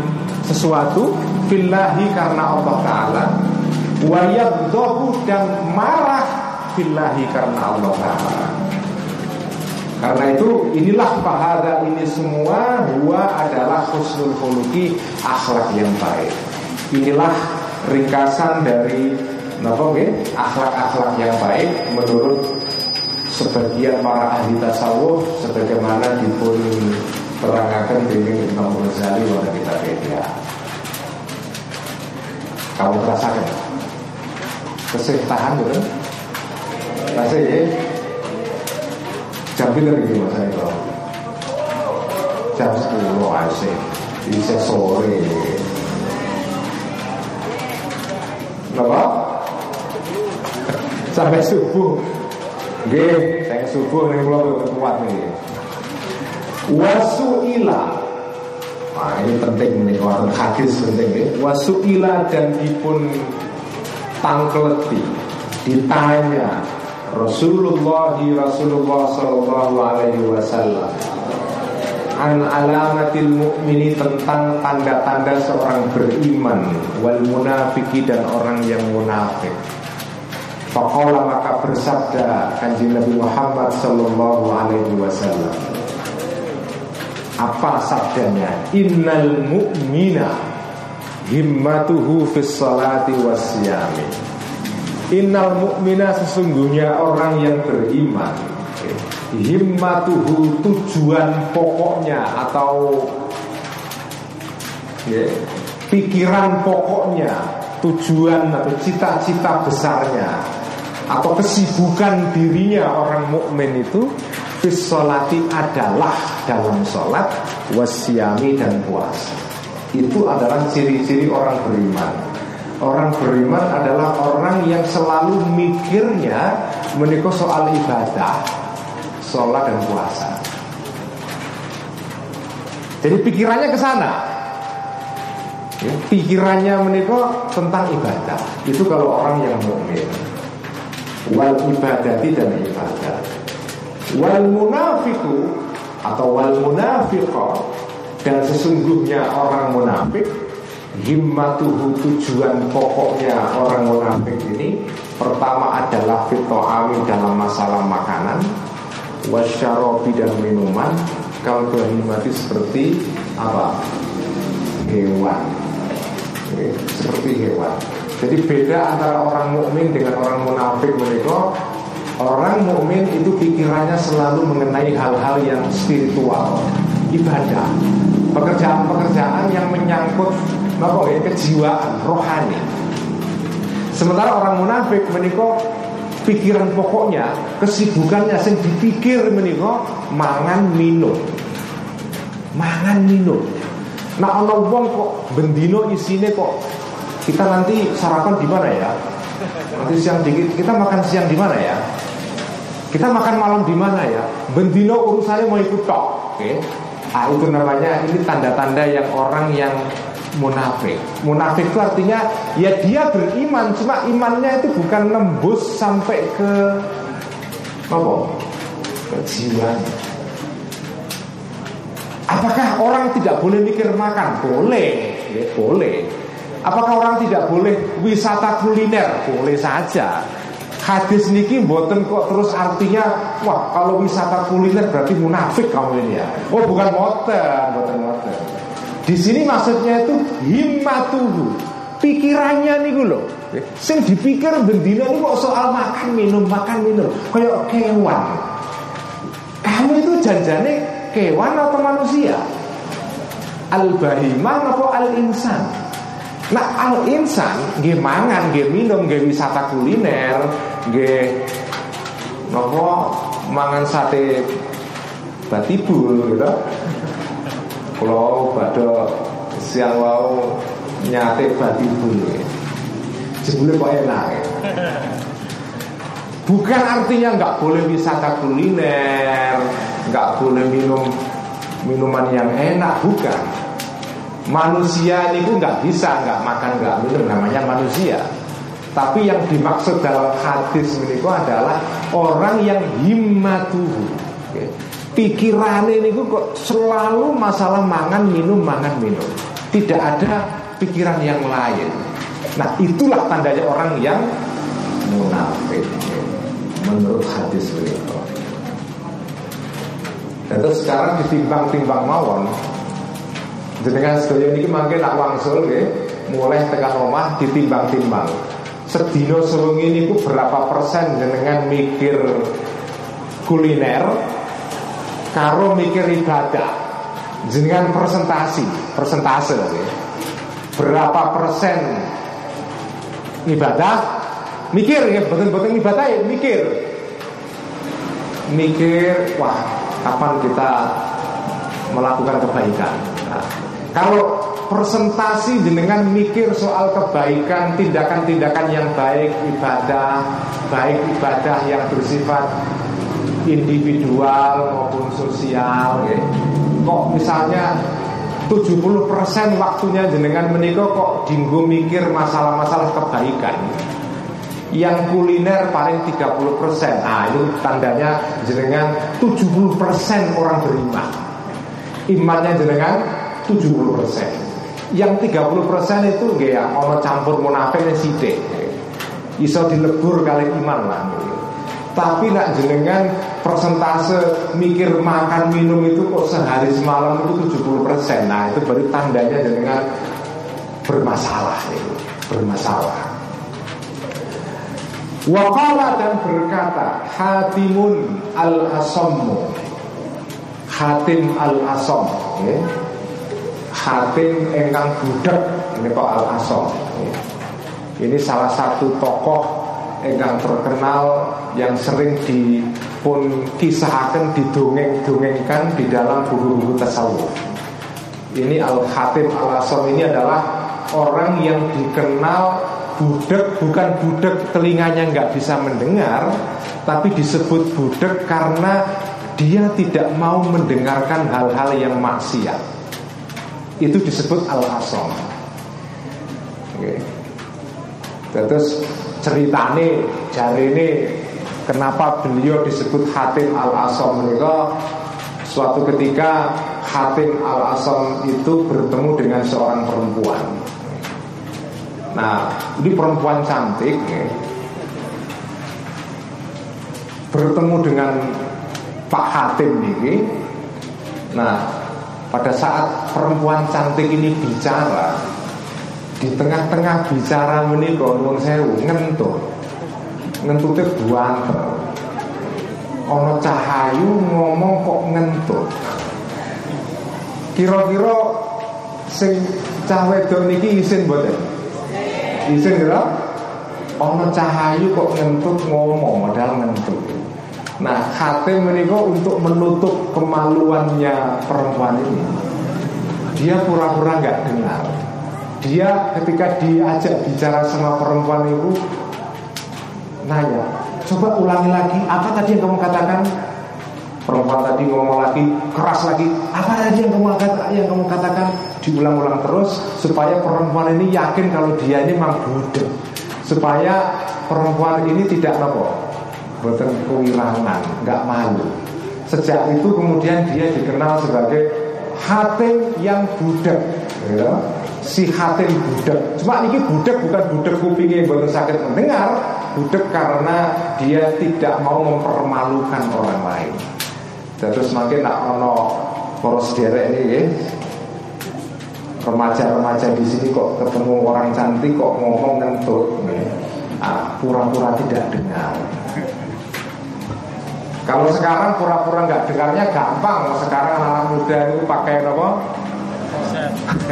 sesuatu fillahi karena Allah taala wa dan marah fillahi karena Allah taala karena itu inilah pahala ini semua dua adalah husnul khuluqi akhlak yang baik. Inilah ringkasan dari akhlak-akhlak yang baik menurut sebagian para ahli tasawuf sebagaimana dengan Imam Ghazali pada kita beda. Kamu terasakan? Kesih tahan betul? Kasih ya? Jam bila lagi mas itu? Jam 10 asik Bisa sore Kenapa? Sampai subuh Gih, saya subuh nih belum kuat nih wasuila Nah ini penting nih Walaupun hadis penting nih Wasuila dan dipun Tangkleti Ditanya Rasulullah Rasulullah Sallallahu Alaihi Wasallam An alamatil mu'mini tentang tanda-tanda seorang beriman Wal munafiki dan orang yang munafik. Fakola maka bersabda kanji Nabi Muhammad Sallallahu Alaihi Wasallam apa sabdanya? Innal mu'mina himmatuhu fis salati wasyami innal mu'mina sesungguhnya orang yang beriman himmatuhu tujuan pokoknya atau ya, pikiran pokoknya tujuan atau cita-cita besarnya atau kesibukan dirinya orang mukmin itu fis adalah dalam sholat wasyami dan puasa itu adalah ciri-ciri orang beriman. Orang beriman adalah orang yang selalu mikirnya menikah soal ibadah, sholat dan puasa. Jadi pikirannya ke sana. Ya, pikirannya menikah tentang ibadah. Itu kalau orang yang mukmin. Wal ibadati dan ibadah. Wal munafiku atau wal munafiqah dan sesungguhnya orang munafik Himmatuhu tujuan pokoknya orang munafik ini Pertama adalah fito'ami dalam masalah makanan Wasyarobi dan minuman Kalau bahimati seperti apa? Hewan. Seperti hewan. Jadi beda antara orang mukmin dengan orang munafik mereka Orang mukmin itu pikirannya selalu mengenai hal-hal yang spiritual Ibadah pekerjaan-pekerjaan yang menyangkut apa ya, kejiwaan rohani. Sementara orang munafik menikah pikiran pokoknya, kesibukannya sing dipikir menikah mangan minum. Mangan minum. Nah Allah wong kok bendino isine kok kita nanti sarapan di mana ya? Nanti siang dikit kita makan siang di mana ya? Kita makan malam di mana ya? Bendino urusannya mau ikut tok, oke? Okay? Nah, itu namanya ini tanda-tanda yang orang yang munafik. Munafik itu artinya ya dia beriman, cuma imannya itu bukan nembus sampai ke apa? Ke jiwa. Apakah orang tidak boleh mikir makan? Boleh, ya, boleh. Apakah orang tidak boleh wisata kuliner? Boleh saja. Hadis niki buatan kok terus artinya wah kalau wisata kuliner berarti munafik kamu ini ya. Oh bukan motor, bukan. Di sini maksudnya itu himmatuhu. Pikirannya nih loh. Sing dipikir bendina ini kok soal makan minum makan minum kayak kewan. Kamu itu janjane kewan atau manusia? Al-bahimah atau al-insan? Nah al insan nggih mangan, nggih wisata kuliner, nggih nopo mangan sate batibul gitu. Kalau pada siang wau nyate batibul Jebule kok enak. Bukan artinya nggak boleh wisata kuliner, nggak boleh minum minuman yang enak, bukan. Manusia ini nggak bisa nggak makan nggak minum namanya manusia. Tapi yang dimaksud dalam hadis ini adalah orang yang himmatuhu. Pikiran ini kok selalu masalah mangan minum mangan minum. Tidak ada pikiran yang lain. Nah itulah tandanya orang yang munafik menurut hadis beliau. Dan terus sekarang ditimbang-timbang mawon Jenengan sedaya niki mangke nak wangsul mulai tekan omah ditimbang-timbang. Sedina sewengi niku berapa persen jenengan mikir kuliner karo mikir ibadah. Jenengan presentasi, persentase nggih. Berapa persen ibadah mikir ya betul-betul ibadah ya mikir mikir wah kapan kita melakukan kebaikan nah, kalau presentasi dengan mikir soal kebaikan, tindakan-tindakan yang baik, ibadah, baik ibadah yang bersifat individual maupun sosial, ya. kok misalnya 70% waktunya jenengan menikah kok dinggo mikir masalah-masalah kebaikan? Yang kuliner paling 30% Nah itu tandanya jenengan 70% orang beriman. Imannya jenengan 70 persen Yang 30 persen itu gak ya Ono campur munafik dan sidik Iso dilebur kali iman lah Tapi nak jenengan persentase mikir makan minum itu kok sehari semalam itu 70 persen Nah itu baru tandanya jenengan bermasalah itu, bermasalah. Wakala dan berkata Hatimun al-asammu Hatim al-asom ya. Hatim engkang budak Ini kok al-asom ya. Ini salah satu tokoh Engkang terkenal Yang sering dipun kisahkan Didongeng-dongengkan Di dalam buku-buku tasawuf Ini al-hatim al-asom ini adalah Orang yang dikenal Budek bukan budek telinganya nggak bisa mendengar Tapi disebut budek karena dia tidak mau mendengarkan hal-hal yang maksiat Itu disebut al-asom Oke. Terus ceritane jari ini Kenapa beliau disebut Hatim al-asom Mereka suatu ketika Hatim al-asom itu bertemu dengan seorang perempuan Nah, ini perempuan cantik ya. Bertemu dengan Pak Hatim ini Nah, pada saat perempuan cantik ini bicara Di tengah-tengah bicara menikah Nuhun sewu, ngentut Ngentutnya buanter. Ono cahayu ngomong kok ngentut Kira-kira sing cawe wedok niki isin boten Isin kira Ono cahayu kok ngentut ngomong Modal ngentut Nah hati menikah untuk menutup kemaluannya perempuan ini. Dia pura-pura nggak dengar. Dia ketika diajak bicara sama perempuan itu Nanya Coba ulangi lagi Apa tadi yang kamu katakan? Perempuan tadi ngomong lagi Keras lagi Apa tadi yang kamu katakan, yang kamu katakan? Diulang-ulang terus Supaya perempuan ini yakin kalau dia ini memang budak Supaya perempuan ini tidak nopo Buatan kewirangan Nggak malu. Sejak itu kemudian dia dikenal sebagai Hatim yang budak ya. Si hatim budak Cuma ini budak bukan budak kupingnya Bukan sakit mendengar Budak karena dia tidak mau mempermalukan orang lain. Terus semakin nak ono poros derek ini ya. Remaja-remaja di sini kok ketemu orang cantik kok ngomong ngentut ah, pura-pura tidak dengar kalau sekarang pura-pura nggak dengarnya gampang. Sekarang anak muda itu pakai apa?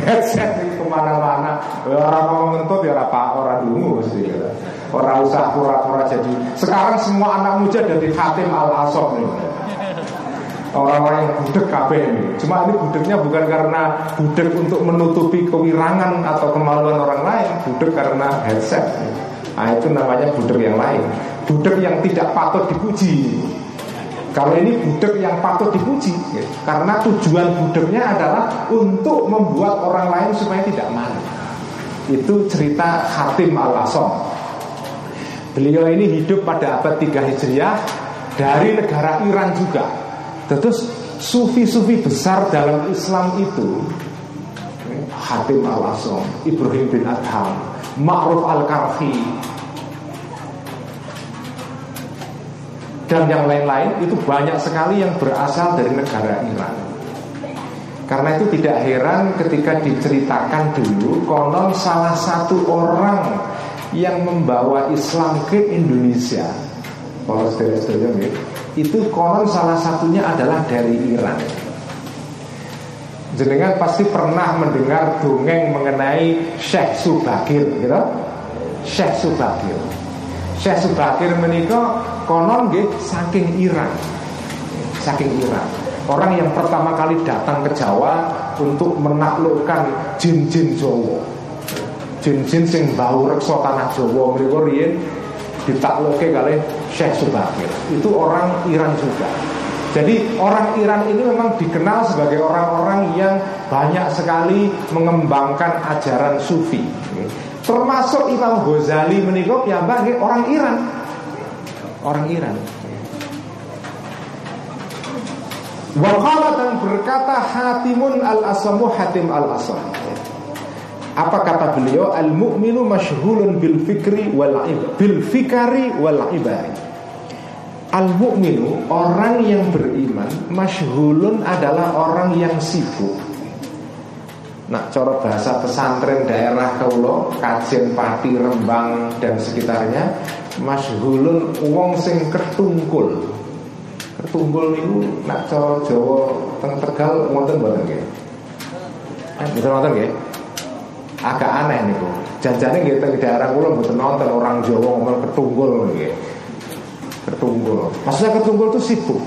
Headset. Itu ke mana-mana orang ngomong ngentut ya apa? Orang dulu sih orang usah pura-pura jadi. Sekarang semua anak muda jadi khatim al asom nih. Orang-orang yang budek kabeh ini. Cuma ini budeknya bukan karena budek untuk menutupi kewirangan atau kemaluan orang lain, budek karena headset. Nah itu namanya budek yang lain. Budek yang tidak patut dipuji. Kalau ini budek yang patut dipuji ya, Karena tujuan budeknya adalah Untuk membuat orang lain supaya tidak malu. Itu cerita Hatim al-Asom Beliau ini hidup pada abad 3 Hijriah Dari negara Iran juga. Terus sufi-sufi besar dalam Islam itu Hatim al-Asom Ibrahim bin Adham Ma'ruf al-Karfi Dan yang lain-lain itu banyak sekali yang berasal dari negara Iran Karena itu tidak heran ketika diceritakan dulu Konon salah satu orang yang membawa Islam ke Indonesia saudara-saudara itu konon salah satunya adalah dari Iran. Jenengan pasti pernah mendengar dongeng mengenai Syekh Subakir, gitu? Syekh Subakir. Syekh Subakir menikah konon gitu saking Iran, saking Iran. Orang yang pertama kali datang ke Jawa untuk menaklukkan jin-jin Jawa. Jin-jin sing bau reksa tanah Jawa. Mereka riyen ditakluke kali Syekh Subakir. Itu orang Iran juga. Jadi orang Iran ini memang dikenal sebagai orang-orang yang banyak sekali mengembangkan ajaran sufi termasuk Imam Ghazali menikah ya bagi orang Iran orang Iran Wakala dan berkata Hatimun al-asamu Hatim al-asam apa kata beliau? Al mukminu masyhulun bil fikri wal bil fikari wal ibari. Al mukminu orang yang beriman masyhulun adalah orang yang sibuk. Nak coro bahasa pesantren daerah Kaulo, Kajen, Pati, Rembang dan sekitarnya, masyhulun wong sing ketungkul. Ketungkul itu nak coro Jawa teng Tegal wonten mboten nggih. Eh, bisa nonton nggih? Agak aneh niku. Janjane nggih teng daerah kula mboten nonton orang Jawa ngomong ketungkul nggih. Ketungkul. Maksudnya ketungkul itu sibuk.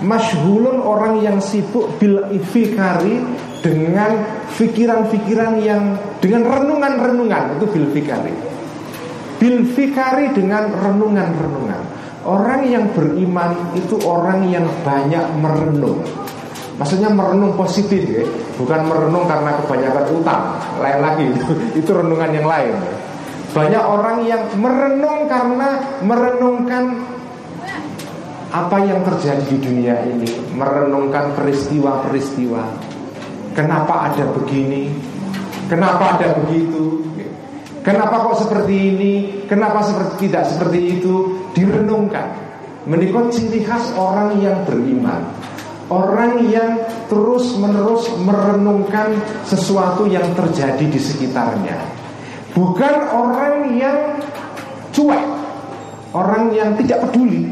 Masyhulun orang yang sibuk bil ifikari dengan pikiran-pikiran yang dengan renungan-renungan itu bil fikari. Dengan renungan-renungan. Orang yang beriman itu orang yang banyak merenung. Maksudnya merenung positif ya, bukan merenung karena kebanyakan utang. Lain lagi itu, itu renungan yang lain. Banyak orang yang merenung karena merenungkan apa yang terjadi di dunia ini, merenungkan peristiwa-peristiwa Kenapa ada begini? Kenapa ada begitu? Kenapa kok seperti ini? Kenapa seperti tidak seperti itu? Direnungkan. Menikot ciri khas orang yang beriman. Orang yang terus-menerus merenungkan sesuatu yang terjadi di sekitarnya. Bukan orang yang cuek. Orang yang tidak peduli.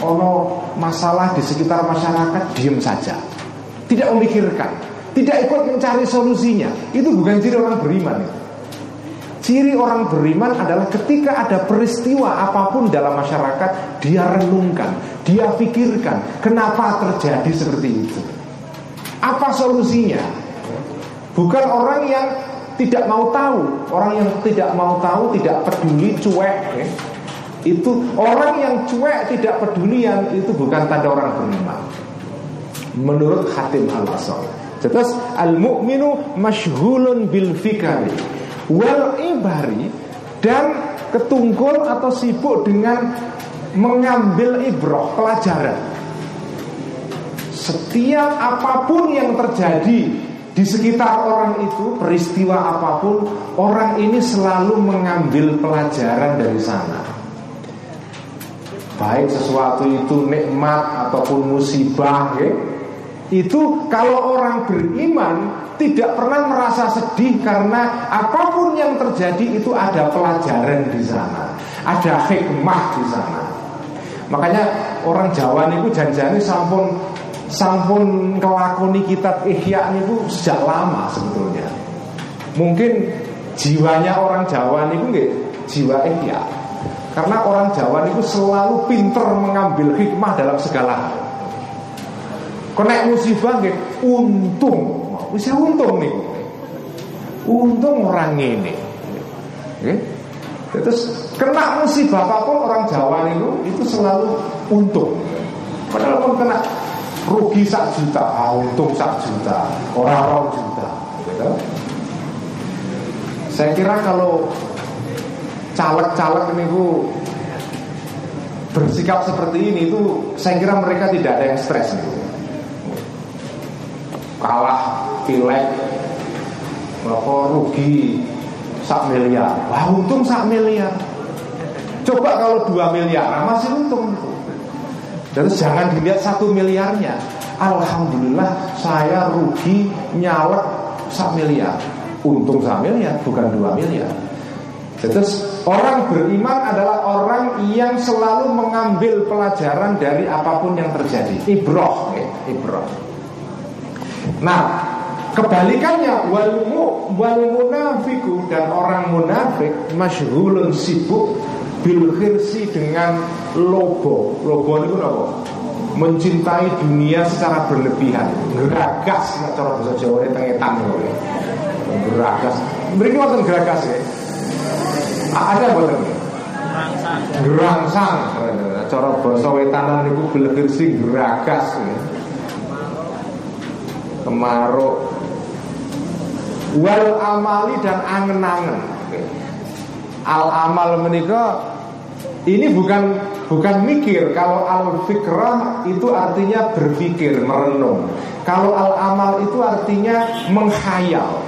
Ono masalah di sekitar masyarakat diem saja. Tidak memikirkan tidak ikut mencari solusinya. Itu bukan ciri orang beriman. Ciri orang beriman adalah ketika ada peristiwa apa pun dalam masyarakat, dia renungkan, dia pikirkan, kenapa terjadi seperti itu. Apa solusinya? Bukan orang yang tidak mau tahu, orang yang tidak mau tahu, tidak peduli, cuek. Ya. Itu orang yang cuek, tidak pedulian, itu bukan tanda orang beriman. Menurut Hatim al-Asal. Terus al-mu'minu masyhulun bil fikari wal ibari dan ketungkul atau sibuk dengan mengambil ibroh pelajaran. Setiap apa pun yang terjadi di sekitar orang itu, peristiwa apa pun, orang ini selalu mengambil pelajaran dari sana. Baik sesuatu itu nikmat ataupun musibah, ya, itu kalau orang beriman tidak pernah merasa sedih karena apa pun yang terjadi itu ada pelajaran di sana, ada hikmah di sana. Makanya orang Jawa itu janjani sampun sampun kelakoni kitab Ihya itu sejak lama sebetulnya. Mungkin jiwanya orang Jawa itu nggak jiwa Ihya. Karena orang Jawa itu selalu pinter mengambil hikmah dalam segala hal. Kena musibah nggih untung. Wis untung nih. Untung orang ini. Nggih. Terus kena musibah apa pun orang Jawa itu itu selalu untung. Padahal pun kena rugi sak juta, ah, untung sak juta, orang-orang juta. Gitu. Saya kira kalau caleg-caleg ini bu bersikap seperti ini itu saya kira mereka tidak ada yang stres nih kalah pilek apa rugi sak miliar. Wah untung sak miliar. Coba kalau dua miliar nah masih untung. Dan jangan dilihat satu miliarnya. Alhamdulillah saya rugi nyalek sak miliar. Untung sak miliar bukan dua miliar. Terus orang beriman adalah orang yang selalu mengambil pelajaran dari apa pun yang terjadi. Ibroh, ya, ibroh. Nah, kebalikannya wal wal munafiku dan orang munafik masyhulun sibuk bil khirsi dengan lobo. Lobo itu apa? Mencintai dunia secara berlebihan, geragas nek cara bahasa Jawa tengetan ya. Geragas. Mriki wonten geragas ya. Ada boten? Gerangsang. Cara bahasa wetanan niku bil khirsi geragas ya kemaruk. Wal amali dan angen-angen. Al amal menikah ini bukan bukan mikir. Kalau al fikrah itu artinya berpikir merenung. Kalau al amal itu artinya menghayal.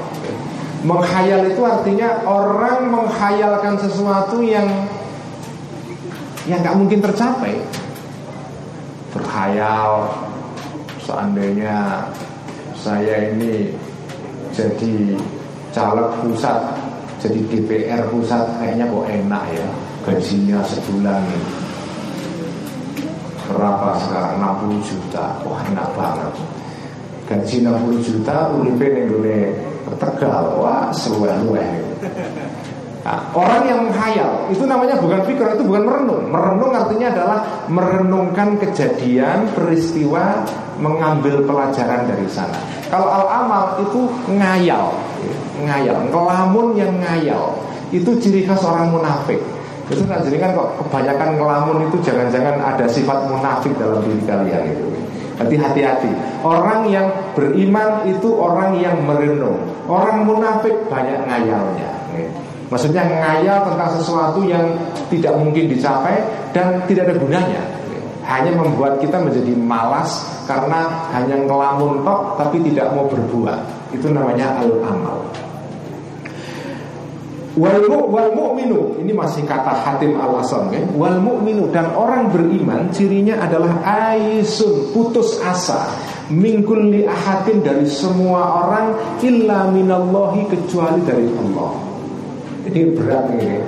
Menghayal itu artinya orang menghayalkan sesuatu yang yang nggak mungkin tercapai. Berhayal seandainya saya ini jadi caleg pusat jadi DPR pusat kayaknya kok enak ya gajinya sebulan. Berapa sekarang? 60 juta. Wah enak banget. Gaji 60 juta ulipe ning Tegal wah seluwe-luwe Nah, orang yang menghayal itu namanya bukan pikir itu bukan merenung. Merenung artinya adalah merenungkan kejadian, peristiwa, mengambil pelajaran dari sana. Kalau al-amal itu ngayal, ngayal, ngelamun yang ngayal. Itu ciri khas orang munafik. Itu nah, jadi kan kok kebanyakan ngelamun itu jangan-jangan ada sifat munafik dalam diri kalian itu. Jadi hati-hati. Orang yang beriman itu orang yang merenung. Orang munafik banyak ngayalnya. Maksudnya ngayal tentang sesuatu yang tidak mungkin dicapai dan tidak ada gunanya. Hanya membuat kita menjadi malas karena hanya ngelamun tok tapi tidak mau berbuat. Itu namanya al-amal. Wal, wal mu'minu. Ini masih kata Hatim al-Asam ya? Wal mu'minu Dan orang beriman Cirinya adalah aisun Putus asa. Mingkul li ahadin dari semua orang Illa minallahi kecuali dari Allah ini berat ini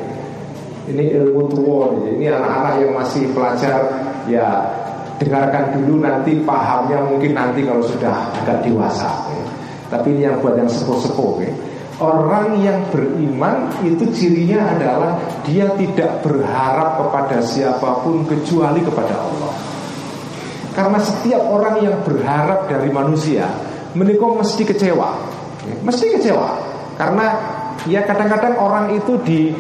Ini ilmu tua Ini anak-anak yang masih pelajar Ya dengarkan dulu nanti pahamnya mungkin nanti kalau sudah agak dewasa ya. Tapi ini yang buat yang sepuh-sepuh ya. Orang yang beriman itu cirinya adalah Dia tidak berharap kepada siapa pun kecuali kepada Allah. Karena setiap orang yang berharap dari manusia Menikah mesti kecewa. Mesti kecewa. Karena Ya kadang-kadang orang itu di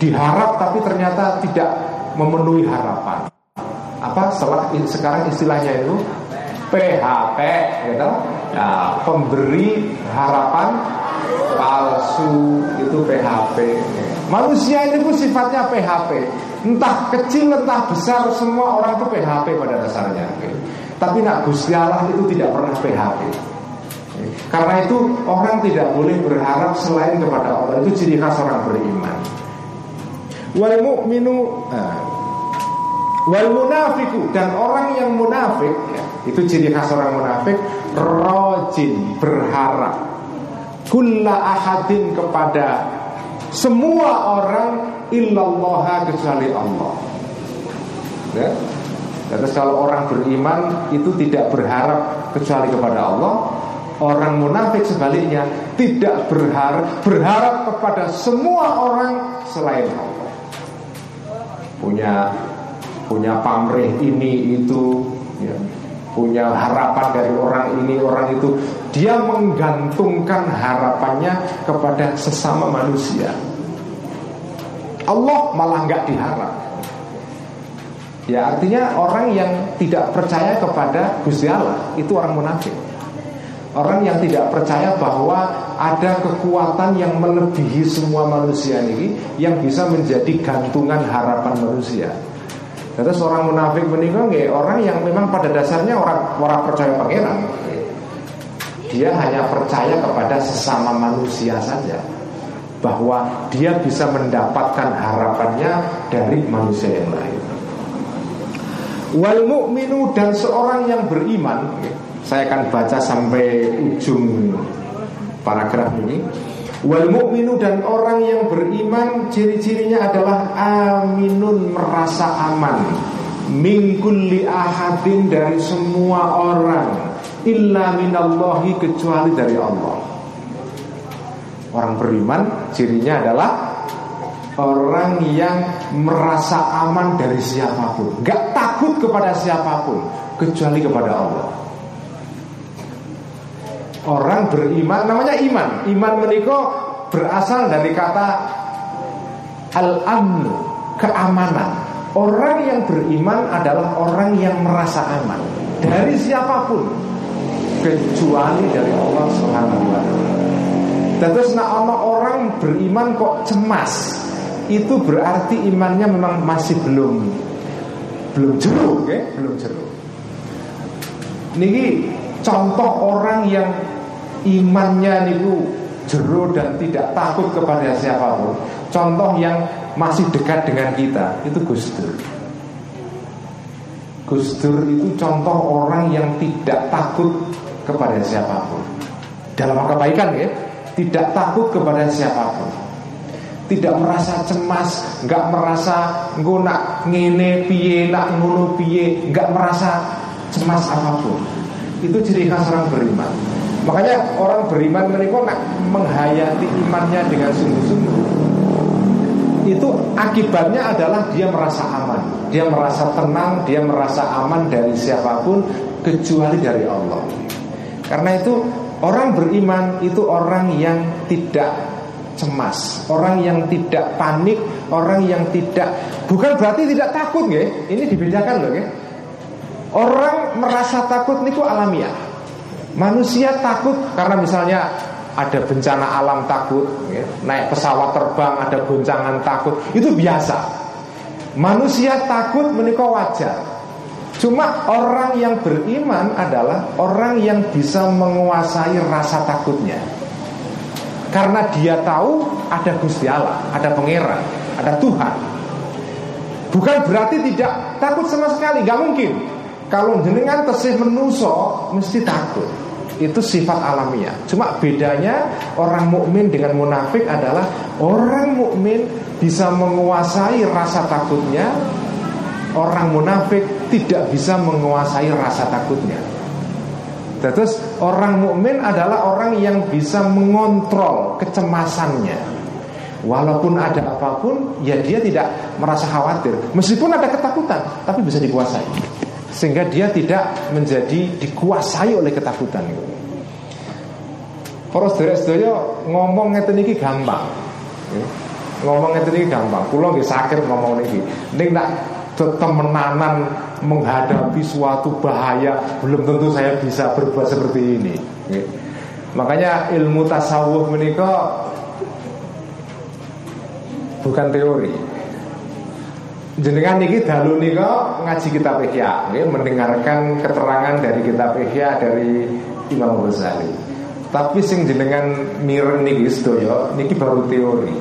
diharap tapi ternyata tidak memenuhi harapan. Apa setelah sekarang istilahnya itu PHP gitu. Ya, pemberi harapan palsu itu PHP. Manusia ini pun sifatnya PHP. Entah kecil entah besar semua orang itu PHP pada dasarnya. Tapi nak Gusti Allah itu tidak pernah PHP. Karena itu orang tidak boleh berharap selain kepada Allah. Itu ciri khas orang beriman. Wal mu'minu nah, Wal munafiku Dan orang yang munafik ya, Itu ciri khas orang munafik Rojin Berharap Kulla ahadin kepada Semua orang Illallah kecuali Allah. Ya? Terus kalau orang beriman Itu tidak berharap Kecuali kepada Allah Orang munafik sebaliknya tidak berharap berharap kepada semua orang selain Allah. Punya punya pamrih ini itu, ya, punya harapan dari orang ini orang itu. Dia menggantungkan harapannya kepada sesama manusia. Allah malah nggak diharap. Ya artinya orang yang tidak percaya kepada Gusti Allah itu orang munafik. Orang yang tidak percaya bahwa ada kekuatan yang melebihi semua manusia ini Yang bisa menjadi gantungan harapan manusia. Terus orang munafik menikah orang yang memang pada dasarnya orang orang percaya pangeran. Dia hanya percaya kepada sesama manusia saja Bahwa dia bisa mendapatkan harapannya dari manusia yang lain. Wal mu'minu dan seorang yang beriman saya akan baca sampai ujung paragraf ini. Wal mu'minu dan orang yang beriman ciri-cirinya adalah aminun merasa aman mingkulli ahadin dari semua orang illa minallahi kecuali dari Allah. Orang beriman cirinya adalah orang yang merasa aman dari siapa pun, gak takut kepada siapa pun kecuali kepada Allah. Orang beriman namanya iman. Iman meniko berasal dari kata al-amnu, keamanan. Orang yang beriman adalah orang yang merasa aman dari siapa pun kecuali dari Allah Subhanahu wa Terus nak orang beriman kok cemas, itu berarti imannya memang masih belum belum jeruk, ya? belum jeruk. Niki contoh orang yang imannya niku jero dan tidak takut kepada siapa pun. Contoh yang masih dekat dengan kita itu Gus Dur. Gus Dur itu contoh orang yang tidak takut kepada siapa pun dalam kebaikan ya, tidak takut kepada siapa pun. Tidak merasa cemas, nggak merasa nguna ngene piye nak ngono piye, nggak merasa cemas apa pun. Itu ciri khas orang beriman. Makanya orang beriman mereka nak menghayati imannya dengan sungguh-sungguh itu akibatnya adalah dia merasa aman, dia merasa tenang, dia merasa aman dari siapa pun kecuali dari Allah. Karena itu orang beriman itu orang yang tidak cemas, orang yang tidak panik, orang yang tidak bukan berarti tidak takut, ya. Ini dibedakan loh, ya. Orang merasa takut niku alamiah. Manusia takut karena misalnya ada bencana alam takut, ya. naik pesawat terbang ada goncangan takut, itu biasa. Manusia takut menikah wajar. Cuma orang yang beriman adalah orang yang bisa menguasai rasa takutnya. Karena dia tahu ada Gusti Allah, ada pangeran, ada Tuhan. Bukan berarti tidak takut sama sekali, gak mungkin. Kalau jenengan tesih menuso mesti takut itu sifat alamiah. Cuma bedanya orang mukmin dengan munafik adalah orang mukmin bisa menguasai rasa takutnya, orang munafik tidak bisa menguasai rasa takutnya. Terus orang mukmin adalah orang yang bisa mengontrol kecemasannya. Walaupun ada apa pun, ya dia tidak merasa khawatir. Meskipun ada ketakutan, tapi bisa dikuasai sehingga dia tidak menjadi dikuasai oleh ketakutan itu. Para sedherek ngomong ngeten iki gampang. Ngomong ngeten iki gampang. Kula nggih sakit ngomong niki. Ning nak temenanan menghadapi suatu bahaya belum tentu saya bisa berbuat seperti ini. Makanya ilmu tasawuf menika bukan teori. Jenengan niki dalu nika ngaji kitab Ihya, mendengarkan keterangan dari kitab Ihya dari Imam Ghazali. Tapi sing jenengan mireng niki sedaya niki baru teori.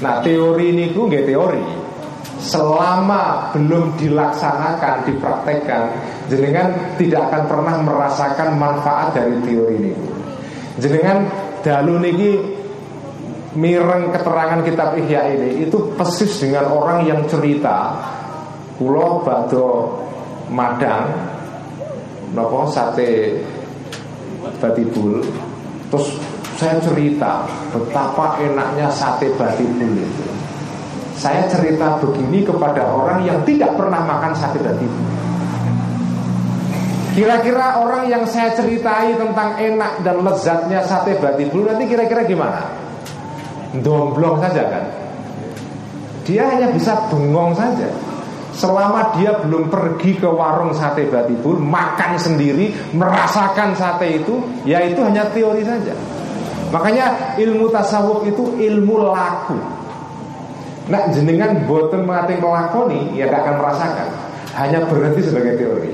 Nah, teori niku nggih teori. Selama belum dilaksanakan, dipraktekkan, jenengan tidak akan pernah merasakan manfaat dari teori niku. Jenengan dalu niki mireng keterangan kitab Ihya ini itu persis dengan orang yang cerita pulau bado madang nopo sate batibul. Terus saya cerita betapa enaknya sate batibul itu. Saya cerita begini kepada orang yang tidak pernah makan sate batibul. Kira-kira orang yang saya ceritai tentang enak dan lezatnya sate batibul nanti kira-kira gimana? Domblong saja kan? Dia hanya bisa bengong saja. Selama dia belum pergi ke warung sate batibul Makan sendiri, merasakan sate itu Ya itu hanya teori saja. Makanya ilmu tasawuf itu ilmu laku. Nah jenengan boten mengating melakoni Ya gak akan merasakan. Hanya berhenti sebagai teori.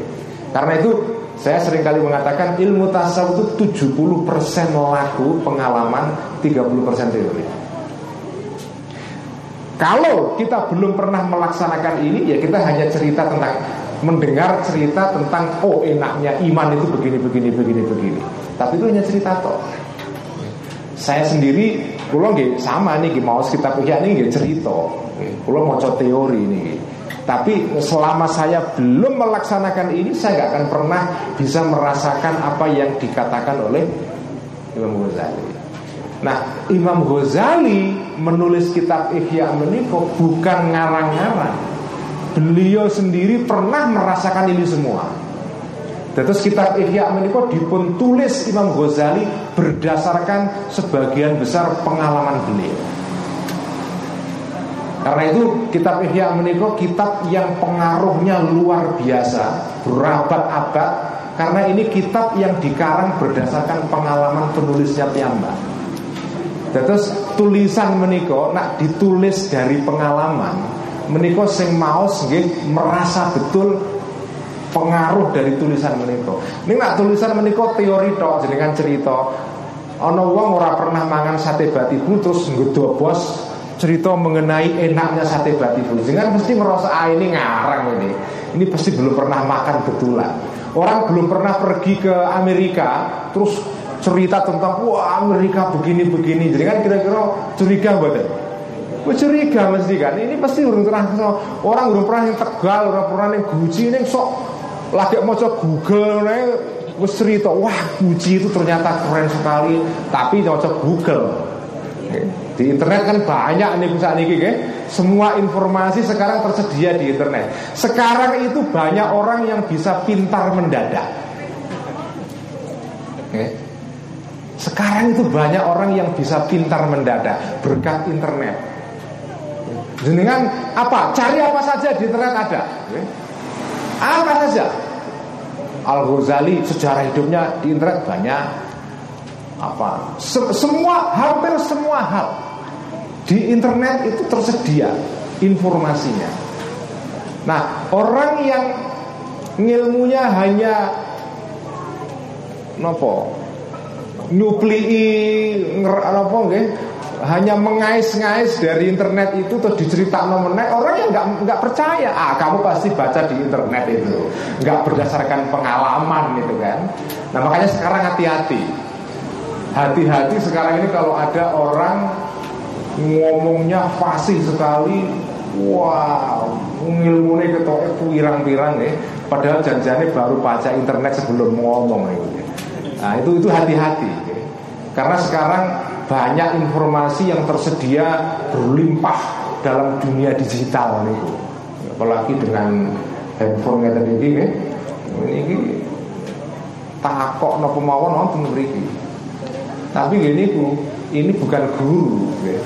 Karena itu saya sering kali mengatakan ilmu tasawuf itu 70% laku pengalaman 30% teori kalau kita belum pernah melaksanakan ini ya kita hanya cerita tentang mendengar cerita tentang oh enaknya iman itu begini begini begini begini. Tapi itu hanya cerita toh. Saya sendiri kalau nggak sama nih mau kita pikir nih nggak cerita. Kalau mau teori ini. Tapi selama saya belum melaksanakan ini Saya nggak akan pernah bisa merasakan apa yang dikatakan oleh Imam Ghazali Nah Imam Ghazali menulis kitab Ihya Meniko bukan ngarang-ngarang. Beliau sendiri pernah merasakan ini semua. Terus kitab Ihya Meniko dipun tulis Imam Ghazali berdasarkan sebagian besar pengalaman beliau. Karena itu kitab Ihya Meniko kitab yang pengaruhnya luar biasa Berabad-abad Karena ini kitab yang dikarang berdasarkan pengalaman penulisnya piyambak Terus tulisan meniko nak ditulis dari pengalaman meniko sing maos nggih merasa betul pengaruh dari tulisan meniko. Ini nak tulisan meniko teori tok jenengan cerita. Ono wong ora pernah mangan sate batibu terus bos cerita mengenai enaknya sate batibu. Jangan mesti merasa ah ini ngarang ini. Ini pasti belum pernah makan betulan. Orang belum pernah pergi ke Amerika terus cerita tentang wah Amerika begini-begini. Jadi kan kira-kira curiga buatan. Gue curiga mesti kan. Ini pasti urung pernah orang urung pernah yang tegal, orang pernah yang guci ini sok lagi mau coba Google nih gue cerita wah Gucci itu ternyata keren sekali tapi coba Google di internet kan banyak nih saat ini kan? Semua informasi sekarang tersedia di internet Sekarang itu banyak orang yang bisa pintar mendadak okay. Sekarang itu banyak orang yang bisa pintar mendadak Berkat internet Dengan apa? Cari apa saja di internet ada. Apa saja Al-Ghazali sejarah hidupnya di internet banyak apa semua hampir semua hal di internet itu tersedia informasinya. Nah, orang yang ilmunya hanya nopo nuklii nopo nggih? Hanya mengais-ngais dari internet itu terus diceritakan meneh orang yang nggak nggak percaya. Ah kamu pasti baca di internet itu. Nggak berdasarkan pengalaman gitu kan. Nah makanya sekarang hati-hati. Hati-hati sekarang ini kalau ada orang ngomongnya fasih sekali. Wow ilmunya ketoknya pirang-pirang ya padahal janjiannya baru baca internet sebelum ngomong ya. Nah itu itu hati-hati ya. karena sekarang banyak informasi yang tersedia berlimpah dalam dunia digital nih apalagi dengan handphone yang tadi ini ini takok nopo mawon nonton mriki tapi gini bu ini bukan guru ya.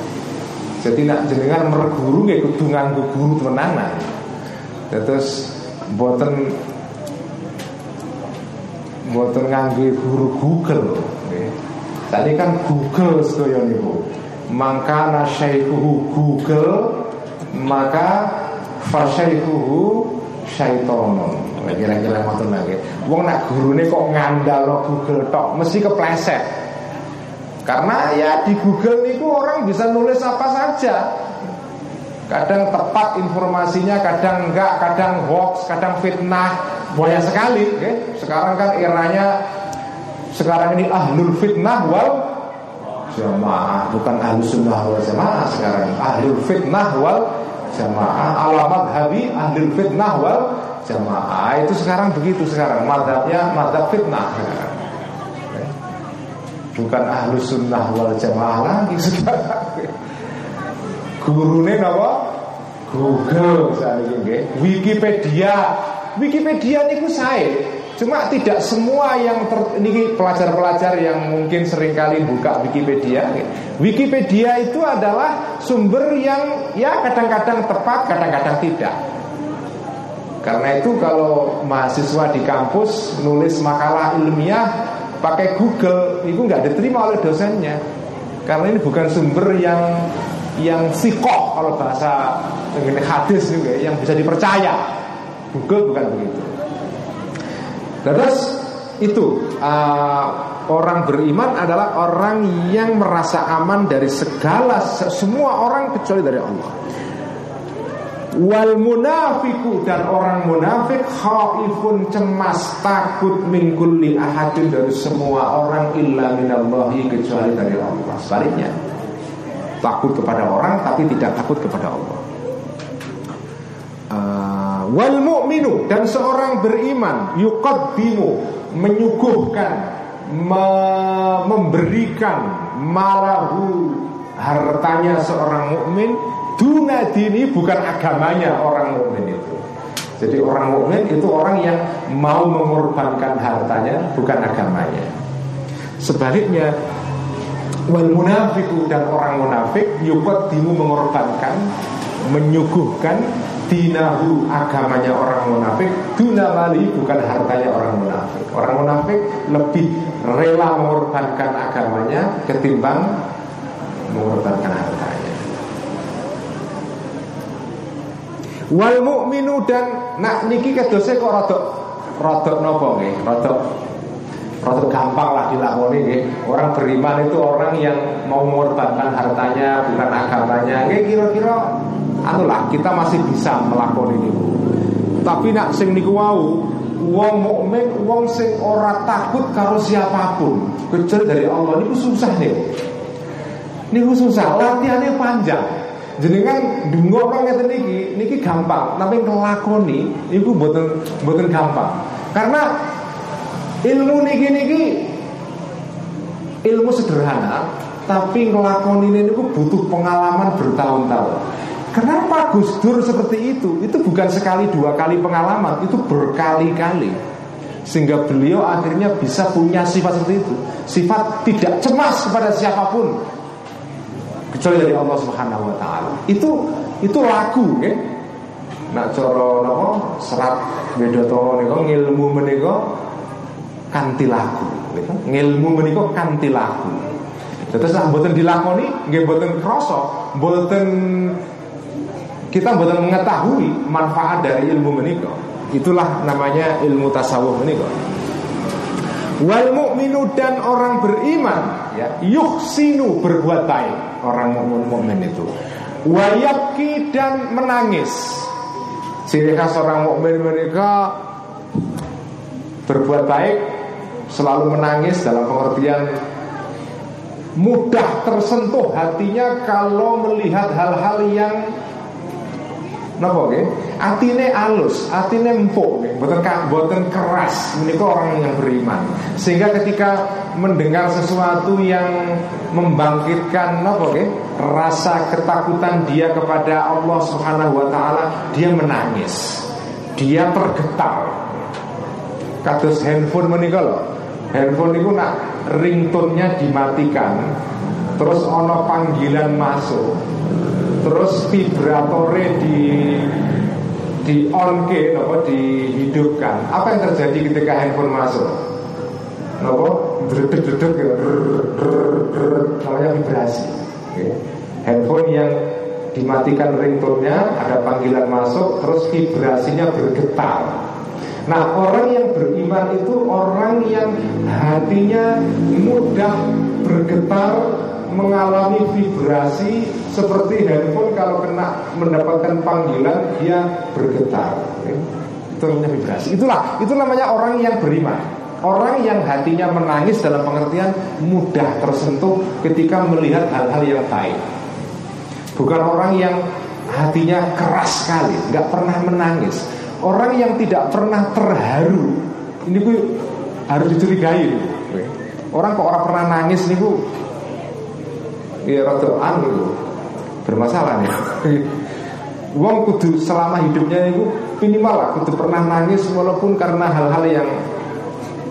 Jadi nak jenengan merguru nggak kudu guru temenanan. Terus boten boten nganggo guru Google. Tadi kan Google sedaya niku. Maka nasyaikuhu Google maka fasyaikuhu syaitonun. Kira-kira ngoten lagi. Wong nak gurune kok ngandalo Google tok mesti kepleset. Karena ya di Google itu orang bisa nulis apa saja Kadang tepat informasinya, kadang enggak, kadang hoax, kadang fitnah. Banyak sekali okay? Sekarang kan eranya Sekarang ini ahlul fitnah wal jamaah. Bukan ahlul sunnah wal jamaah sekarang Ahlul fitnah wal jamaah. Alamat habi ahlul fitnah wal jamaah. Itu sekarang begitu sekarang. Madhabnya madhab fitnah. Bukan ahlu sunnah wal jamaah lagi sekarang gurune apa Google misalnya Wikipedia. Wikipedia niku saya cuma tidak semua yang ter, ini pelajar-pelajar yang mungkin sering kali buka Wikipedia Wikipedia itu adalah sumber yang ya kadang-kadang tepat kadang-kadang tidak. Karena itu kalau mahasiswa di kampus nulis makalah ilmiah pakai Google itu nggak diterima oleh dosennya. Karena ini bukan sumber yang yang sikoh kalau bahasa ini hadis juga yang bisa dipercaya. Google bukan begitu. Terus itu uh, orang beriman adalah orang yang merasa aman dari segala semua orang kecuali dari Allah. Wal munafiku dan orang munafik khaifun cemas takut min kulli ahadin dari semua orang illa minallahi kecuali dari Allah. Sebaliknya takut kepada orang tapi tidak takut kepada Allah. Uh, wal mu'minu dan seorang beriman yuqaddimu menyuguhkan me memberikan malahu hartanya seorang mukmin Duna dini bukan agamanya orang mukmin itu. Jadi orang mukmin itu orang yang mau mengorbankan hartanya bukan agamanya. Sebaliknya wal munafiku dan orang munafik yukot dimu mengorbankan menyuguhkan dinahu agamanya orang munafik. Duna mali bukan hartanya orang munafik. Orang munafik lebih rela mengorbankan agamanya ketimbang mengorbankan hartanya. Wal mukminu dan nak niki kedose kok rada rada napa nggih? Rada rada gampang lah dilakoni nggih. Orang beriman itu orang yang mau mengorbankan hartanya bukan agamanya. Nggih kira-kira anu lah kita masih bisa melakoni niku. Tapi nak sing niku wau Wong mukmin wong sing ora takut karo siapa pun kecuali dari Allah ini susah nih. Ini susah, latihannya panjang. Jenengan dungokno ngeten niki, niki gampang, tapi ngelakoni iku mboten mboten gampang. Karena ilmu niki niki ilmu sederhana, tapi ngelakoni ini butuh pengalaman bertahun-tahun. Kenapa Gus Dur seperti itu? Itu bukan sekali dua kali pengalaman, itu berkali-kali. Sehingga beliau akhirnya bisa punya sifat seperti itu. Sifat tidak cemas kepada siapa pun kecuali dari Allah Subhanahu wa taala. Itu itu lagu ya. Nak coro serat Wedoto niku ngilmu menika kanthi lagu. Ngilmu menika kanthi lagu. Terus nak mboten dilakoni nggih mboten krasa, mboten kita mboten mengetahui manfaat dari ilmu menika. Itulah namanya ilmu tasawuf menika. Wal mu'minu dan orang beriman ya yuhsinu berbuat baik orang mukmin mukmin itu. Wayabki dan menangis. Ciri khas orang mukmin mereka berbuat baik selalu menangis dalam pengertian mudah tersentuh hatinya kalau melihat hal-hal yang Napa nggih? Atine alus, atine empuk nggih, mboten mboten keras. Menika orang yang beriman. Sehingga ketika mendengar sesuatu yang membangkitkan napa nggih? Rasa ketakutan dia kepada Allah Subhanahu wa taala, dia menangis. Dia tergetar. Kados handphone menika lho. Handphone niku nak ringtone-nya dimatikan, terus ono panggilan masuk terus vibratore di di on ke nopo dihidupkan. Apa yang terjadi ketika handphone masuk? Nopo dredeg dredeg ya namanya vibrasi. Handphone yang dimatikan ringtone-nya ada panggilan masuk terus vibrasinya bergetar nah orang yang beriman itu orang yang hatinya mudah bergetar mengalami vibrasi seperti handphone kalau kena mendapatkan panggilan dia bergetar. Itu namanya vibrasi. Itulah itu namanya orang yang beriman. Orang yang hatinya menangis dalam pengertian mudah tersentuh ketika melihat hal-hal yang baik. Bukan orang yang hatinya keras sekali, nggak pernah menangis. Orang yang tidak pernah terharu, ini bu harus dicurigai. Orang kok orang pernah nangis nih bu, ya rada anu bermasalah ya. Wong kudu selama hidupnya itu minimal lah kudu pernah nangis walaupun karena hal-hal yang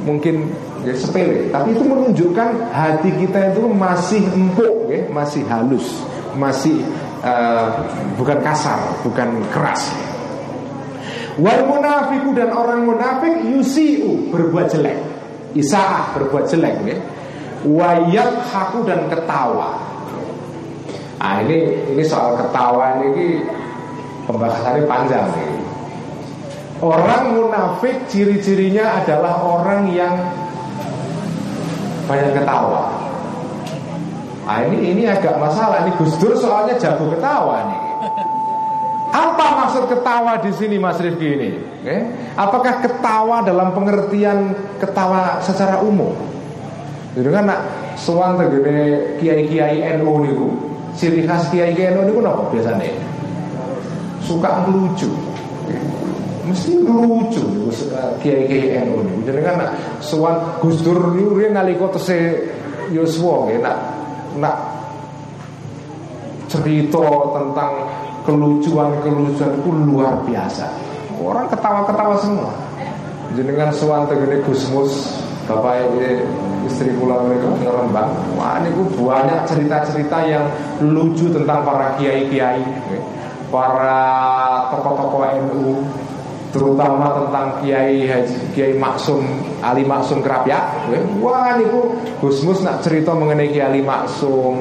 mungkin ya sepele, tapi itu menunjukkan hati kita itu masih empuk, ya, masih halus, masih uh, bukan kasar, bukan keras. Wal munafiku dan orang munafik yusiu berbuat jelek, isaah berbuat jelek, ya. Wayat haku dan ketawa Nah ini ini soal ketawa ini pembahasannya panjang nih. Orang munafik ciri-cirinya adalah orang yang banyak ketawa. Nah ini ini agak masalah ini Gus Dur soalnya jago ketawa nih. Apa maksud ketawa di sini Mas Rifki ini? Okay? Apakah ketawa dalam pengertian ketawa secara umum? Jadi kan nak suan tegene kiai-kiai NU niku ciri khas kiai kiai itu apa biasanya suka lucu mesti lucu kiai kiai NU ini jadi kan suan Gus Dur itu dia ngaliko tese Yoswo nak nak cerita tentang kelucuan-kelucuan itu luar biasa. Orang ketawa-ketawa semua. Jenengan suan tegene Gusmus bapak istri pulang mereka ngerembang Wah ini banyak cerita-cerita yang lucu tentang para kiai-kiai Para tokoh-tokoh NU Terutama tentang Kiai Haji Kiai Maksum Ali Maksum Kerapia Wah ini Gusmus nak cerita mengenai Kiai Maksum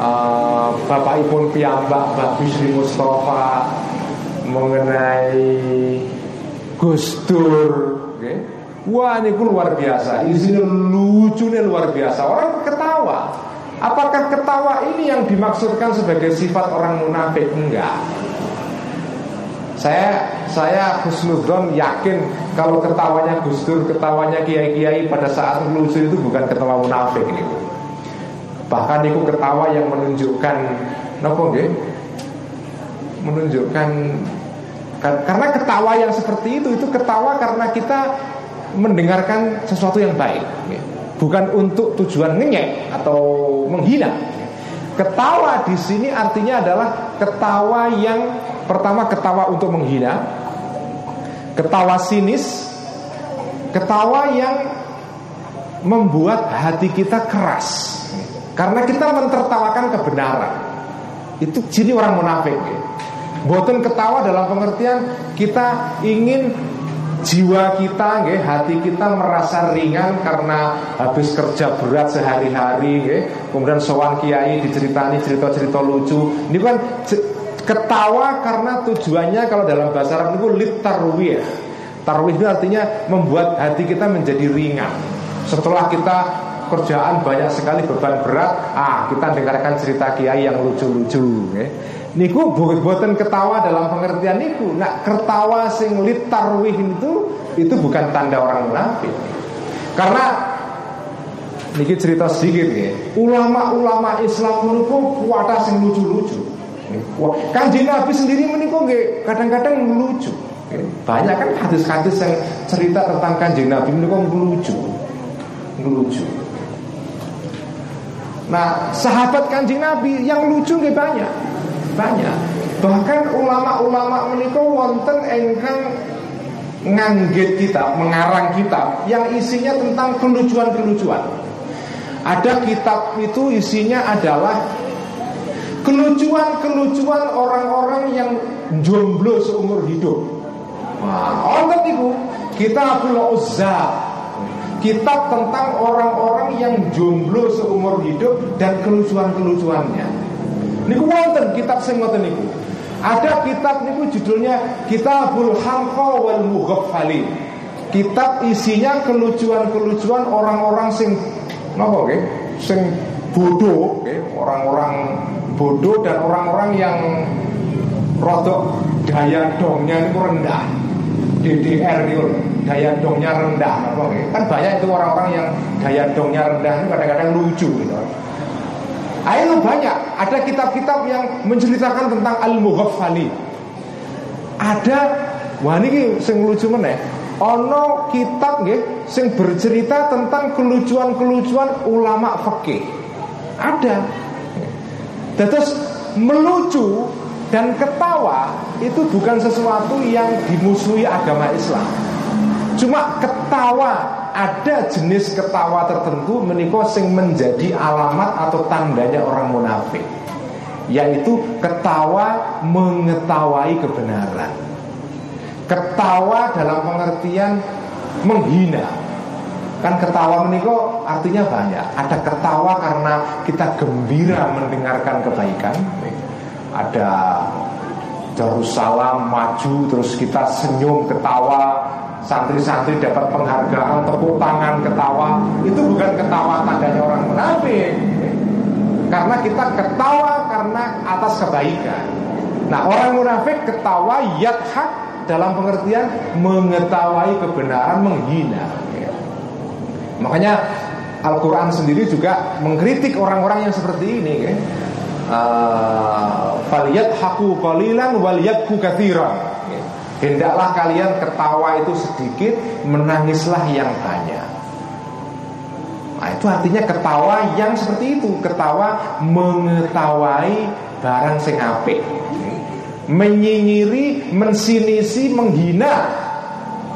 uh, Bapak Ipun Piambak Mbak Bisri Mustafa Mengenai Gus Dur okay. Wah ini luar biasa Isinya lucunya luar biasa Orang ketawa Apakah ketawa ini yang dimaksudkan sebagai sifat orang munafik? Enggak Saya saya husnudon yakin kalau ketawanya Gus Dur, ketawanya kiai-kiai pada saat lucu itu bukan ketawa munafik ini. Bahkan itu ketawa yang menunjukkan nopo nggih? Menunjukkan karena ketawa yang seperti itu itu ketawa karena kita mendengarkan sesuatu yang baik, bukan untuk tujuan ngenyek atau menghina. Ketawa di sini artinya adalah ketawa yang pertama ketawa untuk menghina, ketawa sinis, ketawa yang membuat hati kita keras karena kita mentertawakan kebenaran. Itu ciri orang munafik. Boten ketawa dalam pengertian kita ingin jiwa kita, hati kita merasa ringan karena habis kerja berat sehari-hari, kemudian sowan kiai diceritani cerita-cerita lucu. Ini kan ketawa karena tujuannya kalau dalam bahasa Arab itu lit tarwih. Tarwih itu artinya membuat hati kita menjadi ringan. Setelah kita kerjaan banyak sekali beban berat, ah kita dengarkan cerita kiai yang lucu-lucu. Nge. Niku buatan ketawa dalam pengertian niku. Nah, ketawa sing litarwih itu itu bukan tanda orang munafik. Karena niki cerita sedikit ya. Ulama-ulama Islam niku kuwata sing lucu-lucu. Kanjeng Nabi sendiri meniku kadang-kadang lucu. Banyak kan hadis-hadis yang cerita tentang kanjeng Nabi meniku lucu. Lucu. Nah, sahabat kanjeng Nabi yang lucu nggih banyak banyak. Bahkan ulama-ulama menikah wonten engkang nganggit kitab, mengarang kitab yang isinya tentang kelucuan-kelucuan. Ada kitab itu isinya adalah kelucuan-kelucuan orang-orang yang jomblo seumur hidup. Wah, itu kita perlu uzza Kitab tentang orang-orang yang jomblo seumur hidup dan kelucuan-kelucuannya. Niku wonten kitab sing ngoten niku. Ada kitab niku judulnya Kitabul Hamqa wal Mughaffalin. Kitab isinya kelucuan-kelucuan orang-orang sing napa nggih? Sing bodoh, nggih, orang-orang bodoh dan orang-orang yang rodok daya dongnya itu rendah. DDR itu daya dongnya rendah apa Kan banyak itu orang-orang yang daya dongnya rendah itu kadang-kadang lucu gitu. Ayo banyak. Ada kitab-kitab yang menceritakan tentang al-mughaffali. Ada wah ini sing lucu meneh. Ono kitab nggih sing bercerita tentang kelucuan-kelucuan ulama fikih. Ada. Terus melucu dan ketawa itu bukan sesuatu yang dimusuhi agama Islam. Cuma ketawa. Ada jenis ketawa tertentu menikah sing menjadi alamat atau tandanya orang munafik. Yaitu ketawa mengetawahi kebenaran. Ketawa dalam pengertian menghina. Kan ketawa menikah artinya banyak. Ada ketawa karena kita gembira mendengarkan kebaikan. Ada Darussalam maju terus kita senyum ketawa santri-santri dapat penghargaan tepuk tangan ketawa. Itu bukan ketawa tandanya orang munafik. Karena kita ketawa karena atas kebaikan. Nah orang munafik ketawa hak dalam pengertian mengetahui kebenaran menghina. Makanya Al-Quran sendiri juga mengkritik orang-orang yang seperti ini ya. Uh, faliyat haku qalilan wal yadku kathiran Hendaklah kalian ketawa itu sedikit, menangislah yang banyak. Nah, itu artinya ketawa yang seperti itu, ketawa mengetawai barang sing apik. Menyinyiri, mensinisi, menghina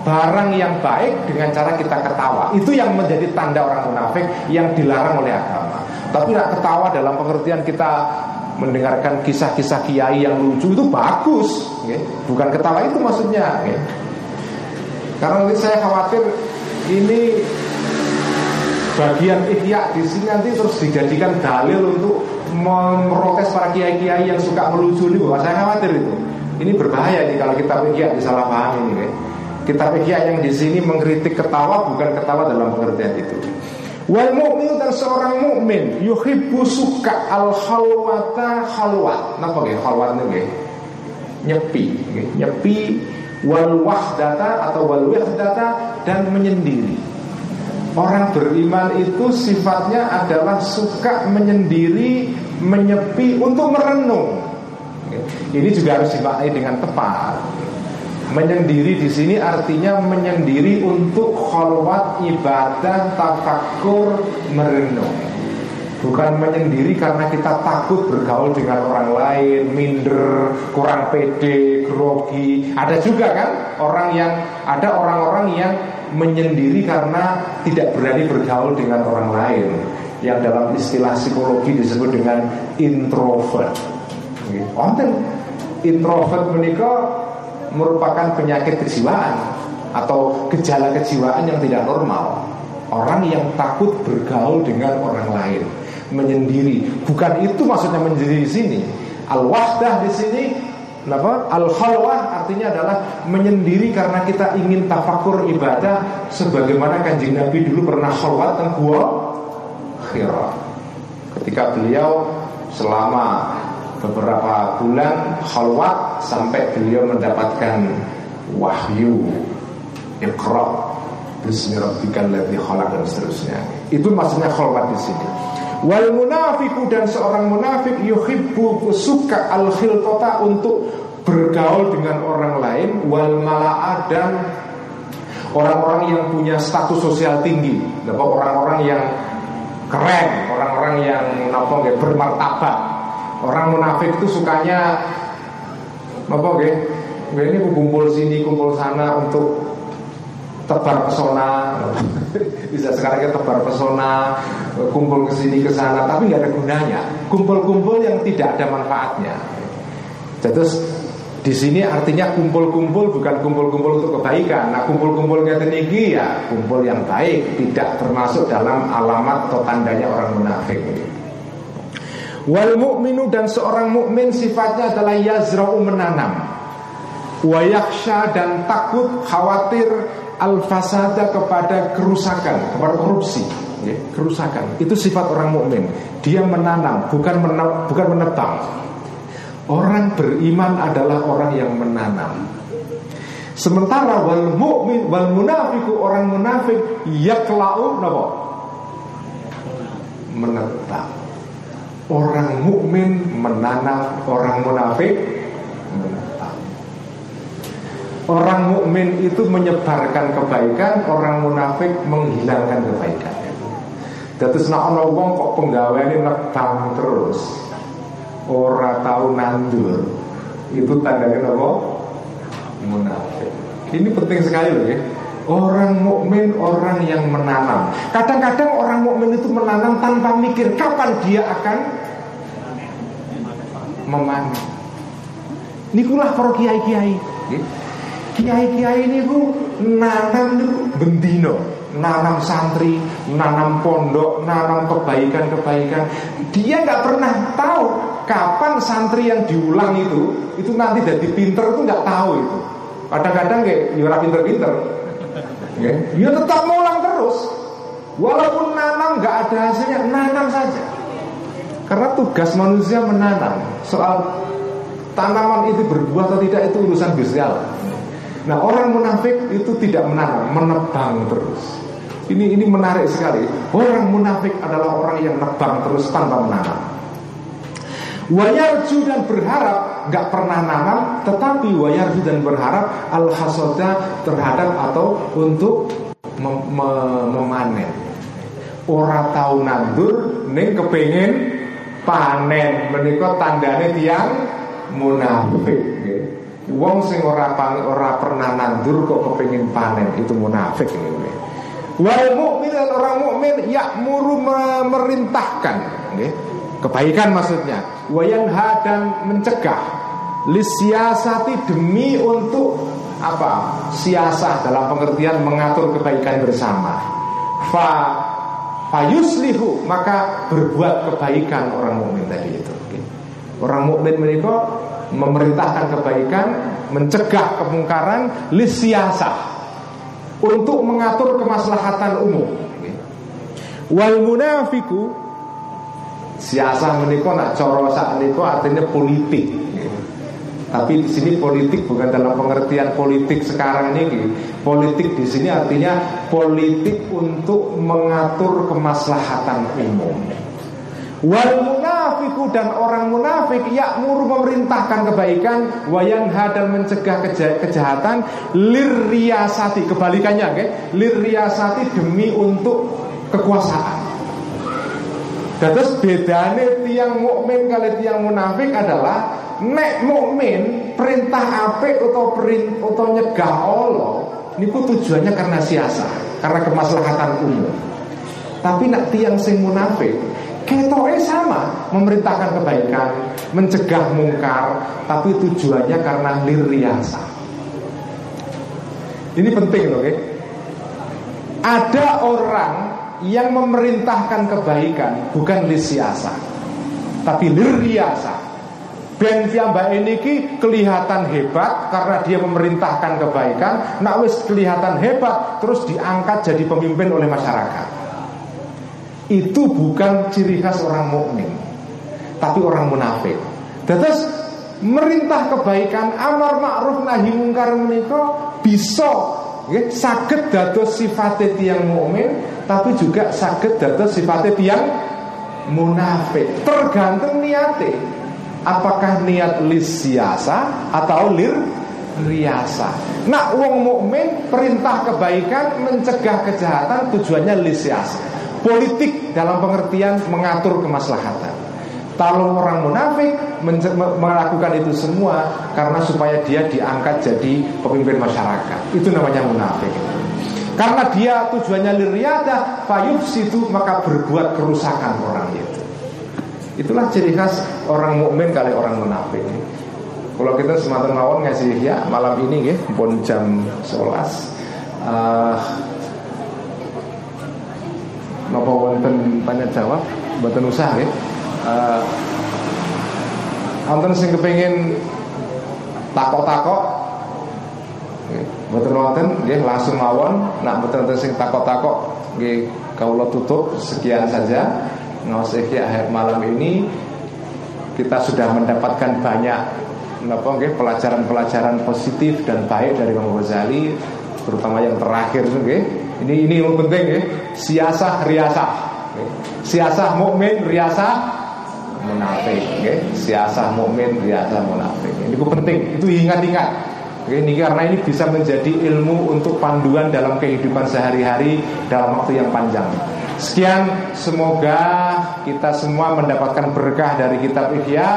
barang yang baik dengan cara kita ketawa. Itu yang menjadi tanda orang munafik yang dilarang oleh agama. Tapi tidak ketawa dalam pengertian kita mendengarkan kisah-kisah kiai yang lucu itu bagus, ya. bukan ketawa itu maksudnya. Ya. Karena nanti saya khawatir ini bagian ihya di sini nanti terus dijadikan dalil untuk memprotes para kiai-kiai yang suka melucu ini, saya khawatir itu. Ini berbahaya nih kalau kita ihya disalahpahami ini. Ya. Kita ihya yang di sini mengkritik ketawa bukan ketawa dalam pengertian itu. Wal mu'min dan seorang mukmin yuhibbu suka al khalwata khalwat. Napa nggih khalwat nggih? nyepi, nyepi wal wahdata atau wal wahdata dan menyendiri. Orang beriman itu sifatnya adalah suka menyendiri, menyepi untuk merenung. Ini juga harus dimaknai dengan tepat. Menyendiri di sini artinya menyendiri untuk kholwat ibadah, tafakur, merenung. Bukan menyendiri karena kita takut bergaul dengan orang lain, minder, kurang pede, grogi. Ada juga kan orang yang ada orang-orang yang menyendiri karena tidak berani bergaul dengan orang lain. Yang dalam istilah psikologi disebut dengan introvert. Konten introvert menikah merupakan penyakit kejiwaan atau gejala kejiwaan yang tidak normal. Orang yang takut bergaul dengan orang lain, menyendiri. Bukan itu maksudnya menyendiri di sini. Al-wahdah di sini Kenapa? Al-khalwah artinya adalah menyendiri karena kita ingin tafakur ibadah sebagaimana kanjeng Nabi dulu pernah khalwat dan gua. Ketika beliau selama beberapa bulan khalwat sampai beliau mendapatkan wahyu Iqra Bismi ladzi khalaq dan seterusnya. Itu maksudnya khalwat di sini. Wal munafiku dan seorang munafik yuhibbu suka al khilqata untuk bergaul dengan orang lain wal mala'a dan orang-orang yang punya status sosial tinggi, orang-orang yang keren, orang-orang yang apa bermartabat. Orang munafik itu sukanya apa Ini kumpul sini, kumpul sana untuk tebar pesona bisa sekarang kita tebar pesona kumpul ke sini ke sana tapi nggak ada gunanya kumpul-kumpul yang tidak ada manfaatnya terus di sini artinya kumpul-kumpul bukan kumpul-kumpul untuk kebaikan. Nah, kumpul-kumpul tinggi ya kumpul yang baik, tidak termasuk dalam alamat atau tandanya orang munafik. Wal mukminu dan seorang mukmin sifatnya adalah yazra'u menanam. Wayaksha dan takut khawatir al-fasada kepada kerusakan, kepada korupsi, ya, kerusakan. Itu sifat orang mukmin. Dia menanam, bukan menebang, bukan menebang. Orang beriman adalah orang yang menanam. Sementara wal mukmin wal munafiku orang munafik yaklau napa? Menebang. Orang mukmin menanam, orang munafik Orang mukmin itu menyebarkan kebaikan, orang munafik menghilangkan kebaikan. Terus nak ono wong kok penggaweane nebang terus. Ora tahu nandur. Itu tandanya apa? Munafik. Ini penting sekali loh ya. Orang mukmin orang yang menanam. Kadang-kadang orang mukmin itu menanam tanpa mikir kapan dia akan memanen. Nikulah para kiai-kiai. Kiai-kiai ini bu nanam bendino, nanam santri, nanam pondok, nanam kebaikan-kebaikan. Dia nggak pernah tahu kapan santri yang diulang itu itu nanti jadi pinter itu nggak tahu itu. Kadang-kadang kayak yura ya pinter-pinter, ya, dia tetap ngulang terus. Walaupun nanam nggak ada hasilnya, nanam saja. Karena tugas manusia menanam. Soal tanaman itu berbuah atau tidak itu urusan Gusti Nah orang munafik itu tidak menanam, menebang terus. Ini ini menarik sekali. Orang munafik adalah orang yang nebang terus tanpa menanam. Wayarju dan berharap nggak pernah nanam, tetapi wayarju dan berharap al terhadap atau untuk mem mem memanen. Orang tahu nandur, neng kepengen panen, menikah tandanya tiang munafik. Wong sing ora ora pernah nandur kok kepengin panen itu munafik ini. Wal mukmin orang mukmin yakmuru memerintahkan, nggih. Kebaikan maksudnya. Wayanha dan mencegah lisiasati demi untuk apa? Siasah dalam pengertian mengatur kebaikan bersama. Fa fayuslihu maka berbuat kebaikan orang mukmin tadi itu. Orang mukmin menikah memerintahkan kebaikan, mencegah kemungkaran, lisiasa untuk mengatur kemaslahatan umum. Wal munafiku siasa menika nak cara niku artinya politik. Tapi di sini politik bukan dalam pengertian politik sekarang ini. Politik di sini artinya politik untuk mengatur kemaslahatan umum. Wal munafiku dan orang munafik yakmuru memerintahkan kebaikan wayang dan mencegah kejahatan liriasati kebalikannya okay? liriasati demi untuk kekuasaan. Terus bedanya tiang mukmin kali tiang munafik adalah nek mukmin perintah apik atau perintah atau nyegah Allah niku tujuannya karena siasa, karena kemaslahatan umum. Tapi nak tiang sing munafik Ketoe sama Memerintahkan kebaikan Mencegah mungkar Tapi tujuannya karena liriasa Ini penting loh okay? Ada orang Yang memerintahkan kebaikan Bukan lisiasa Tapi liriasa Ben Mbak ini kelihatan hebat karena dia memerintahkan kebaikan. Nak wis kelihatan hebat terus diangkat jadi pemimpin oleh masyarakat. Itu bukan ciri khas orang mukmin, tapi orang munafik. Terus merintah kebaikan, amar ma'ruf nahi mungkar menika bisa ya, sakit dados sifatnya tiang mukmin, tapi juga sakit dados sifatnya tiang munafik. Tergantung niatnya. Apakah niat lisiasa atau lir riasa. Nah, wong mukmin perintah kebaikan mencegah kejahatan tujuannya lisiasa. Politik dalam pengertian mengatur kemaslahatan. Kalau orang munafik melakukan itu semua karena supaya dia diangkat jadi pemimpin masyarakat. Itu namanya munafik. Karena dia tujuannya liriada, fayub situ maka berbuat kerusakan orang itu. Itulah ciri khas orang mukmin kali orang munafik. Kalau kita semakin mawon ngasih ya malam ini ya, pun jam 11 uh, Napa wonten tanya jawab Mboten usah ya uh, sing kepengin takok-takok. Mboten wonten nggih langsung mawon. Nak mboten wonten sing takok-takok nggih kawula tutup sekian saja. Ngasih akhir malam ini. Kita sudah mendapatkan banyak pelajaran-pelajaran positif dan baik dari Imam Ghazali terutama yang terakhir okay? ini ini yang penting ya siasah riasah siasah mukmin riasah munafik. Okay? siasah mukmin riasah munafik. Ini penting. Itu ingat-ingat. Okay? ini karena ini bisa menjadi ilmu untuk panduan dalam kehidupan sehari-hari dalam waktu yang panjang. Sekian semoga kita semua mendapatkan berkah dari kitab Ihya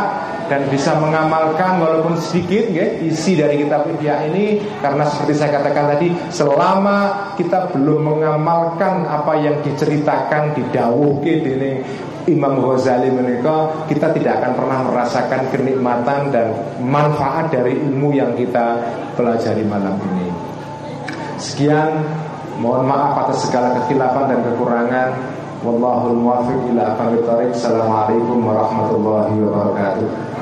dan bisa mengamalkan walaupun sedikit ya, isi dari kitab Ihya ini. Karena seperti saya katakan tadi selama kita belum mengamalkan apa yang diceritakan di dawuh ini Imam Ghazali menika kita tidak akan pernah merasakan kenikmatan dan manfaat dari ilmu yang kita pelajari malam ini. Sekian Mohon maaf atas segala kekhilafan dan kekurangan. Wallahul muwaffiq ila aqwamit. Assalamualaikum warahmatullahi wabarakatuh.